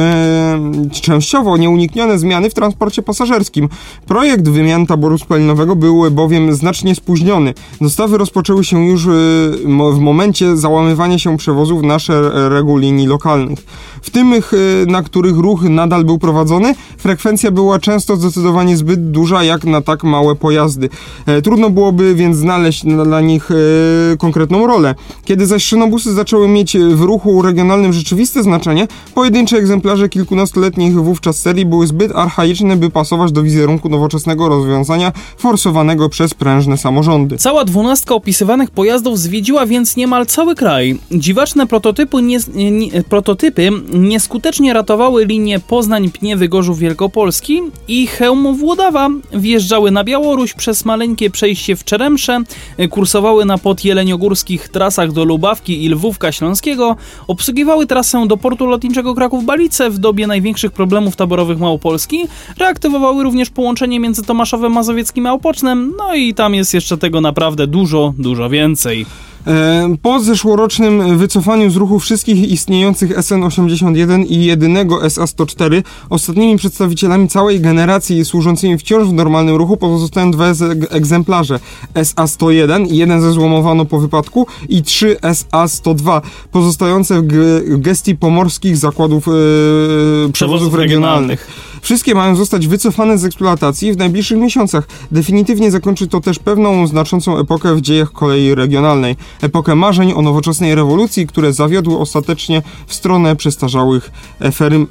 [SPEAKER 1] częściowo nieuniknione zmiany w transporcie pasażerskim. Projekt wymian taboru spalinowego był bowiem znacznie spóźniony. Dostawy rozpoczęły się już y, w momencie załamywania się przewozów na szeregu linii lokalnych. W tych, na których ruch nadal był prowadzony, frekwencja była często zdecydowanie zbyt duża jak na tak małe pojazdy. E, Trudno byłoby więc znaleźć na- dla nich e, konkretną rolę. Kiedy zaś szynobusy zaczęły mieć w ruchu regionalnym rzeczywiste znaczenie, pojedyncze egzemplarze kilkunastoletnich wówczas serii były zbyt archaiczne, by pasować do wizerunku nowoczesnego rozwiązania forsowanego przez prężne samorządy.
[SPEAKER 2] Cała dwunastka opisywanych pojazdów zwiedziła więc niemal cały kraj. Dziwaczne prototypy, nie, nie, prototypy nieskutecznie ratowały linię Poznań-Pniewy-Gorzów Wielkopolski i Chełmów-Łodawa, wjeżdżały na Białoruś przez maleńkie przejście w Czeremsze, kursowały na podjeleniogórskich trasach do Lubawki i Lwówka Śląskiego, obsługiwały trasę do portu lotniczego Kraków-Balice w dobie największych problemów taborowych Małopolski, reaktywowały również połączenie między Tomaszowem Mazowieckim a Opocznem, no i tam jest jeszcze tego naprawdę dużo, dużo więcej.
[SPEAKER 1] Po zeszłorocznym wycofaniu z ruchu wszystkich istniejących SN81 i jedynego SA104, ostatnimi przedstawicielami całej generacji służącymi wciąż w normalnym ruchu pozostają dwa egzemplarze SA101, jeden zezłomowano po wypadku i trzy SA102, pozostające w gestii pomorskich zakładów e, przewozów regionalnych. Wszystkie mają zostać wycofane z eksploatacji w najbliższych miesiącach. Definitywnie zakończy to też pewną znaczącą epokę w dziejach kolei regionalnej. Epokę marzeń o nowoczesnej rewolucji, które zawiodły ostatecznie w stronę przestarzałych eferym,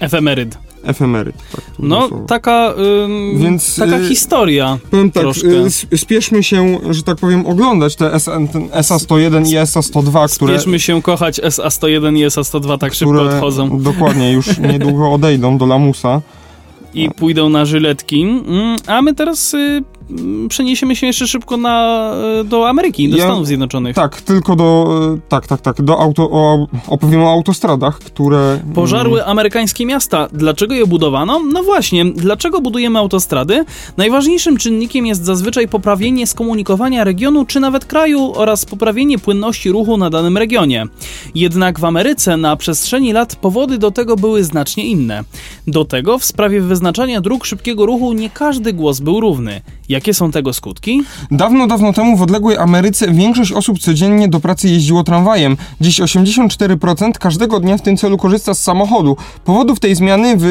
[SPEAKER 2] Efemeryd.
[SPEAKER 1] Efemeryt. Tak,
[SPEAKER 2] No, taka, ym,
[SPEAKER 1] Więc,
[SPEAKER 2] taka
[SPEAKER 1] y,
[SPEAKER 2] historia.
[SPEAKER 1] Powiem tak, y, spieszmy się, że tak powiem, oglądać te SA, ten SA101 i SA102, które...
[SPEAKER 2] Spieszmy się kochać SA101 i SA102 tak szybko odchodzą
[SPEAKER 1] dokładnie już niedługo odejdą do lamusa.
[SPEAKER 2] i pójdą na żyletki. Mm, A my teraz y, przeniesiemy się jeszcze szybko na, y, do Ameryki, do
[SPEAKER 1] Ja-
[SPEAKER 2] Stanów Zjednoczonych.
[SPEAKER 1] Tak, tylko do. e, Tak, tak, tak. Do auto, o, opowiem o autostradach, które.
[SPEAKER 2] Pożarły amerykańskie miasta. Dlaczego je budowano? No właśnie, dlaczego budujemy autostrady? Najważniejszym czynnikiem jest zazwyczaj poprawienie skomunikowania regionu czy nawet kraju oraz poprawienie płynności ruchu na danym regionie. Jednak w Ameryce na przestrzeni lat powody do tego były znacznie inne. Do tego w sprawie wyznaczania dróg szybkiego ruchu nie każdy głos był równy. Jakie są tego skutki?
[SPEAKER 1] Dawno, dawno temu w odległej Ameryce większość osób codziennie do pracy jeździło tramwajem. Dziś 84% każdego dnia w tym celu korzysta z samochodu. Powodów tej zmiany w...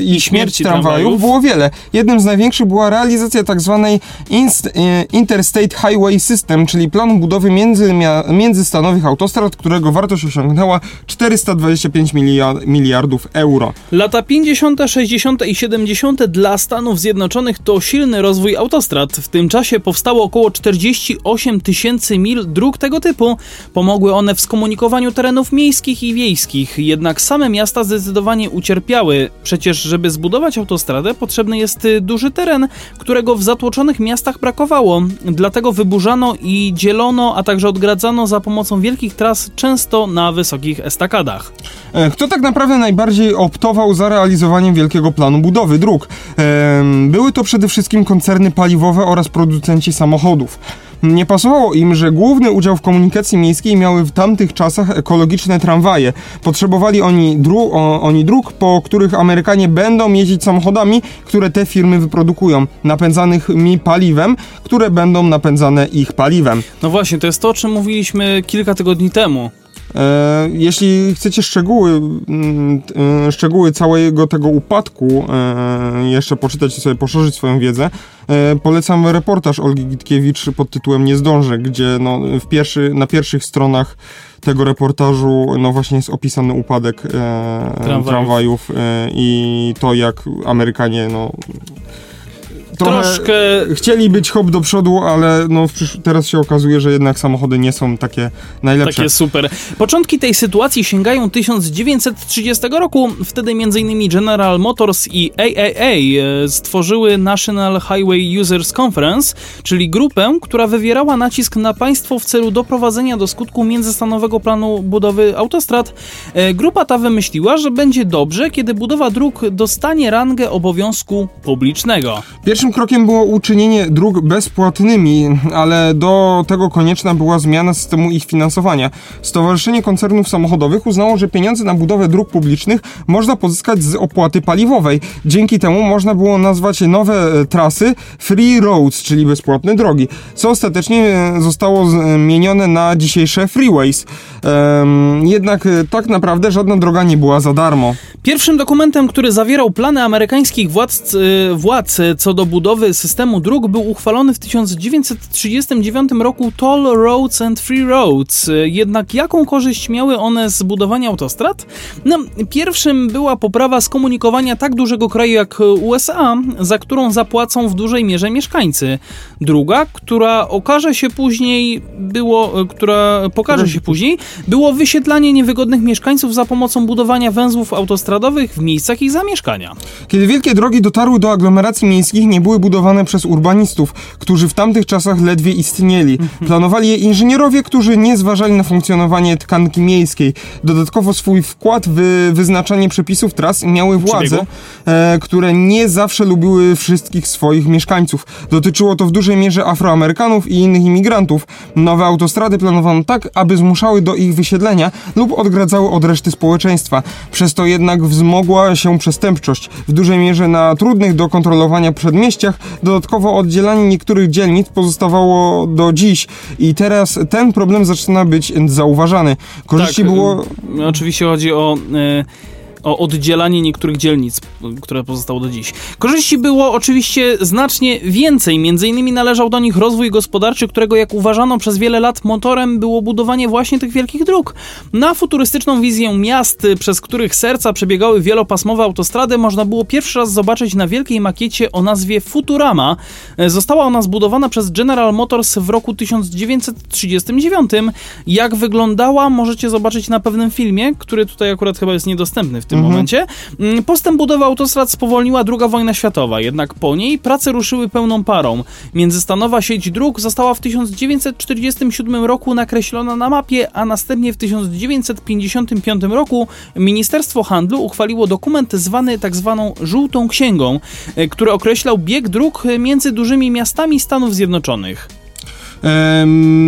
[SPEAKER 1] i, śmierci
[SPEAKER 2] śmierci
[SPEAKER 1] tramwajów
[SPEAKER 2] tramwajów.
[SPEAKER 1] było wiele. Jednym z największych była realizacja tzw. Inst, e, Interstate Highway System, czyli planu budowy między, międzystanowych autostrad, którego wartość osiągnęła 425 miliard, miliardów euro.
[SPEAKER 2] Lata 50., 60. i 70. dla Stanów Zjednoczonych to silny rozwój autostrad. W tym czasie powstało około 48 tysięcy mil dróg tego typu. Pomogły one w skomunikowaniu terenów miejskich i wiejskich, jednak same miasta zdecydowanie ucierpiały. Przecież, żeby zbudować autostradę, potrzebny jest y, duży teren, którego w zatłoczonych miastach brakowało. Dlatego wyburzano i dzielono, a także odgradzano za pomocą wielkich tras, często na wysokich estakadach.
[SPEAKER 1] E, Kto tak naprawdę najbardziej optował za realizowaniem wielkiego planu budowy dróg? Em, Były to przede wszystkim koncerny paliwowe oraz producenci samochodów. Nie pasowało im, że główny udział w komunikacji miejskiej miały w tamtych czasach ekologiczne tramwaje. Potrzebowali oni, dru- o, oni dróg, po których Amerykanie będą jeździć samochodami, które te firmy wyprodukują, napędzanych mi paliwem, które będą napędzane ich paliwem.
[SPEAKER 2] No właśnie, to jest to, o czym mówiliśmy kilka tygodni temu.
[SPEAKER 1] E, jeśli chcecie szczegóły, mm, e, szczegóły całego tego upadku, e, jeszcze poczytać i sobie poszerzyć swoją wiedzę, polecam reportaż Olgi Gitkiewicz pod tytułem Nie zdążę, gdzie no, w pierwszy, na pierwszych stronach tego reportażu no właśnie jest opisany upadek
[SPEAKER 2] Tramwajów.
[SPEAKER 1] tramwajów, i to jak Amerykanie no
[SPEAKER 2] Troszkę
[SPEAKER 1] chcieli być hop do przodu, ale no teraz się okazuje, że jednak samochody nie są takie najlepsze.
[SPEAKER 2] takie super. Początki tej sytuacji sięgają 1930 roku. Wtedy m.in. General Motors i AAA e, stworzyły National Highway Users Conference, czyli grupę, która wywierała nacisk na państwo w celu doprowadzenia do skutku międzystanowego planu budowy autostrad. E, Grupa ta wymyśliła, że będzie dobrze, kiedy budowa dróg dostanie rangę obowiązku publicznego.
[SPEAKER 1] Pierwszym Pierwszym krokiem było uczynienie dróg bezpłatnymi, ale do tego konieczna była zmiana systemu ich finansowania. Stowarzyszenie Koncernów Samochodowych uznało, że pieniądze na budowę dróg publicznych można pozyskać z opłaty paliwowej. Dzięki temu można było nazwać nowe e, trasy Free Roads, czyli bezpłatne drogi, co ostatecznie e, zostało zmienione na dzisiejsze Freeways. Jednak e, tak naprawdę żadna droga nie była za darmo.
[SPEAKER 2] Pierwszym dokumentem, który zawierał plany amerykańskich władz, władz co do budowy systemu dróg był uchwalony w 1939 roku Toll Roads and Free Roads. Jednak jaką korzyść miały one z budowania autostrad? No, pierwszym była poprawa skomunikowania tak dużego kraju jak USA, za którą zapłacą w dużej mierze mieszkańcy. Druga, która okaże się później, było, która pokaże się później, było wysiedlanie niewygodnych mieszkańców za pomocą budowania węzłów autostradowych w miejscach ich zamieszkania.
[SPEAKER 1] Kiedy wielkie drogi dotarły do aglomeracji miejskich, nie były budowane przez urbanistów, którzy w tamtych czasach ledwie istnieli. Planowali je inżynierowie, którzy nie zważali na funkcjonowanie tkanki miejskiej. Dodatkowo swój wkład w wyznaczanie przepisów tras miały władze, e, które nie zawsze lubiły wszystkich swoich mieszkańców. Dotyczyło to w dużej mierze Afroamerykanów i innych imigrantów. Nowe autostrady planowano tak, aby zmuszały do ich wysiedlenia lub odgradzały od reszty społeczeństwa. Przez to jednak wzmogła się przestępczość. W dużej mierze na trudnych do kontrolowania przedmieściach dodatkowo oddzielanie niektórych dzielnic pozostawało do dziś i teraz ten problem zaczyna być zauważany. Korzyści
[SPEAKER 2] tak,
[SPEAKER 1] było...
[SPEAKER 2] Oczywiście chodzi o... O oddzielanie niektórych dzielnic, które pozostało do dziś. Korzyści było oczywiście znacznie więcej, między innymi należał do nich rozwój gospodarczy, którego jak uważano przez wiele lat motorem było budowanie właśnie tych wielkich dróg. Na futurystyczną wizję miast, przez których serca przebiegały wielopasmowe autostrady, można było pierwszy raz zobaczyć na wielkiej makiecie o nazwie Futurama. Została ona zbudowana przez General Motors w roku 1939. Jak wyglądała, możecie zobaczyć na pewnym filmie, który tutaj akurat chyba jest niedostępny w tym mhm. momencie. Mm, postęp budowy autostrad spowolniła II wojna światowa, jednak po niej prace ruszyły pełną parą. Międzystanowa sieć dróg została w 1947 roku nakreślona na mapie, a następnie w 1955 roku Ministerstwo Handlu uchwaliło dokument zwany tak zwaną żółtą księgą, e, który określał bieg dróg między dużymi miastami Stanów Zjednoczonych.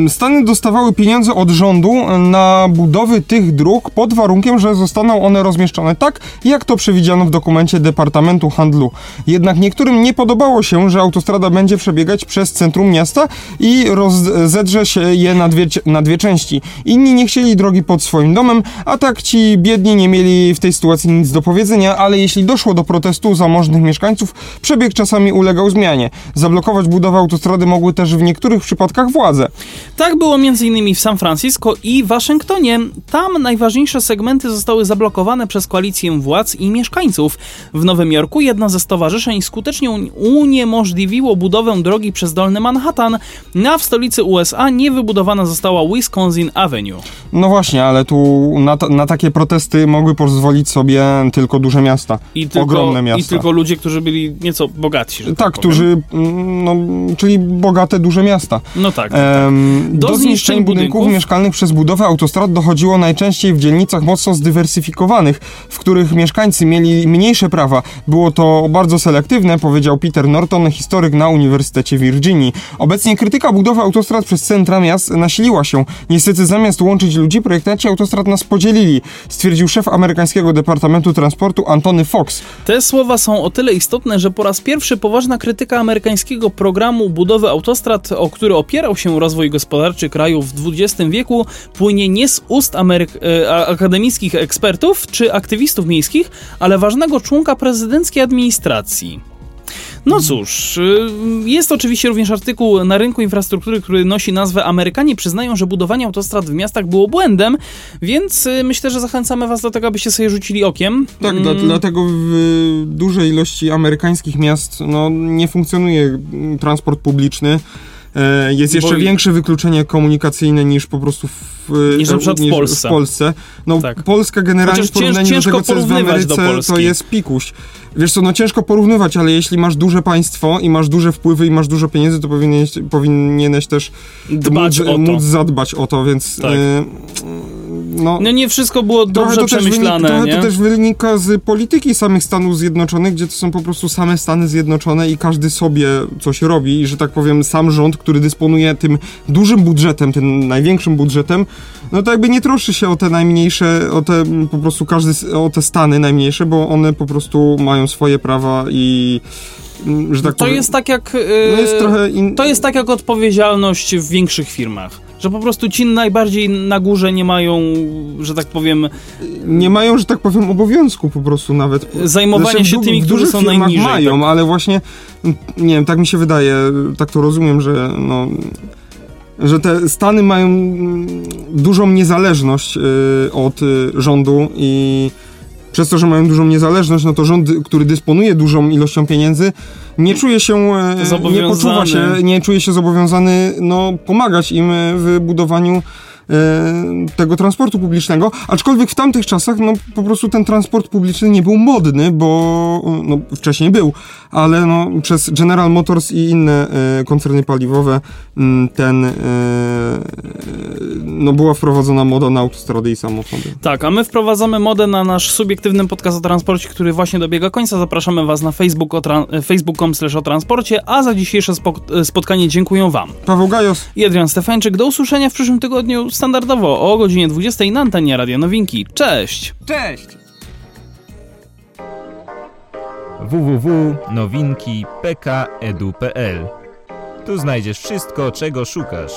[SPEAKER 1] Stany dostawały pieniądze od rządu na budowy tych dróg pod warunkiem, że zostaną one rozmieszczone tak, jak to przewidziano w dokumencie Departamentu Handlu. Jednak niektórym nie podobało się, że autostrada będzie przebiegać przez centrum miasta i rozedrze się je na dwie, na dwie części. Inni nie chcieli drogi pod swoim domem, a tak ci biedni nie mieli w tej sytuacji nic do powiedzenia, ale jeśli doszło do protestu zamożnych mieszkańców, przebieg czasami ulegał zmianie. Zablokować budowę autostrady mogły też w niektórych przypadkach rękach władzę.
[SPEAKER 2] Tak było m.in. w San Francisco i Waszyngtonie. Tam najważniejsze segmenty zostały zablokowane przez koalicję władz i mieszkańców. W Nowym Jorku jedno ze stowarzyszeń skutecznie uniemożliwiło budowę drogi przez Dolny Manhattan, a w stolicy USA nie wybudowana została Wisconsin Avenue.
[SPEAKER 1] No właśnie, ale tu na, na takie protesty mogły pozwolić sobie tylko duże miasta, I tylko, ogromne miasta.
[SPEAKER 2] I tylko ludzie, którzy byli nieco bogatsi.
[SPEAKER 1] Tak, tak którzy, mm, no, czyli bogate, duże miasta.
[SPEAKER 2] No tak. tak, tak.
[SPEAKER 1] Do, do zniszczeń budynków, budynków mieszkalnych przez budowę autostrad dochodziło najczęściej w dzielnicach mocno zdywersyfikowanych, w których mieszkańcy mieli mniejsze prawa. Było to bardzo selektywne, powiedział Peter Norton, historyk na Uniwersytecie Virginii. Obecnie krytyka budowy autostrad przez centra miast nasiliła się. Niestety zamiast łączyć ludzi, projektanci autostrad nas podzielili, stwierdził szef amerykańskiego Departamentu Transportu Antony Fox.
[SPEAKER 2] Te słowa są o tyle istotne, że po raz pierwszy poważna krytyka amerykańskiego programu budowy autostrad, o który opiera opierał się rozwój gospodarczy kraju w XX wieku, płynie nie z ust Ameryk e, akademickich ekspertów czy aktywistów miejskich, ale ważnego członka prezydenckiej administracji. No cóż, y, jest oczywiście również artykuł na rynku infrastruktury, który nosi nazwę Amerykanie przyznają, że budowanie autostrad w miastach było błędem, więc y, myślę, że zachęcamy was do tego, abyście sobie rzucili okiem.
[SPEAKER 1] Tak, mm. dlatego w dużej ilości amerykańskich miast no, nie funkcjonuje transport publiczny. E, jest jeszcze Bo... większe wykluczenie komunikacyjne niż po prostu w,
[SPEAKER 2] niż na przykład
[SPEAKER 1] niż
[SPEAKER 2] w Polsce.
[SPEAKER 1] W Polsce. No, tak. Polska generalnie w porównaniu do tego, co jest w Ameryce, to jest pikuś. Wiesz co, no ciężko porównywać, ale jeśli masz duże państwo i masz duże wpływy i masz dużo pieniędzy, to powinieneś, powinieneś też
[SPEAKER 2] Dbać
[SPEAKER 1] móc,
[SPEAKER 2] o to.
[SPEAKER 1] móc zadbać o to, więc...
[SPEAKER 2] Tak. Y
[SPEAKER 1] no,
[SPEAKER 2] No nie wszystko było dobrze
[SPEAKER 1] to, też wynika,
[SPEAKER 2] przemyślane,
[SPEAKER 1] trochę to też wynika z polityki samych Stanów Zjednoczonych, gdzie to są po prostu same Stany Zjednoczone i każdy sobie coś robi i że tak powiem sam rząd, który dysponuje tym dużym budżetem, tym największym budżetem, no to jakby nie troszczy się o te najmniejsze, o te po prostu każdy, o te Stany najmniejsze, bo one po prostu mają swoje prawa i mm, że tak
[SPEAKER 2] To
[SPEAKER 1] powiem...
[SPEAKER 2] jest tak jak...
[SPEAKER 1] no jest
[SPEAKER 2] yy,
[SPEAKER 1] trochę in...
[SPEAKER 2] To jest tak jak odpowiedzialność w większych firmach. Że po prostu ci najbardziej na górze nie mają, że tak powiem,
[SPEAKER 1] nie mają, że tak powiem, obowiązku po prostu nawet.
[SPEAKER 2] zajmowania
[SPEAKER 1] Znaczy,
[SPEAKER 2] się tymi, którzy są najniżej.
[SPEAKER 1] mają,
[SPEAKER 2] tak?
[SPEAKER 1] ale właśnie, nie wiem, tak mi się wydaje, tak to rozumiem, że no, że te Stany mają dużą niezależność y, od y, rządu i przez to, że mają dużą niezależność, no to rząd, który dysponuje dużą ilością pieniędzy, nie czuje się, e, nie
[SPEAKER 2] Zobowiązany.
[SPEAKER 1] poczuwa się, nie czuje się zobowiązany, no, pomagać im e, w budowaniu tego transportu publicznego, aczkolwiek w tamtych czasach, no, po prostu ten transport publiczny nie był modny, bo, no, wcześniej był, ale no, przez General Motors i inne e, koncerny paliwowe ten, no, była wprowadzona moda na autostrady i samochody.
[SPEAKER 2] Tak, a my wprowadzamy modę na nasz subiektywny podcast o transporcie, który właśnie dobiega końca. Zapraszamy Was na Facebook facebook.com slash o transporcie, a za dzisiejsze spotkanie dziękuję Wam.
[SPEAKER 1] Paweł Gajos,
[SPEAKER 2] I Adrian Stefańczyk. Do usłyszenia w przyszłym tygodniu standardowo o godzinie 20 na antenie Radia Nowinki. Cześć!
[SPEAKER 1] cześć!
[SPEAKER 4] www.nowinki.pk.edu.pl Tu znajdziesz wszystko, czego szukasz.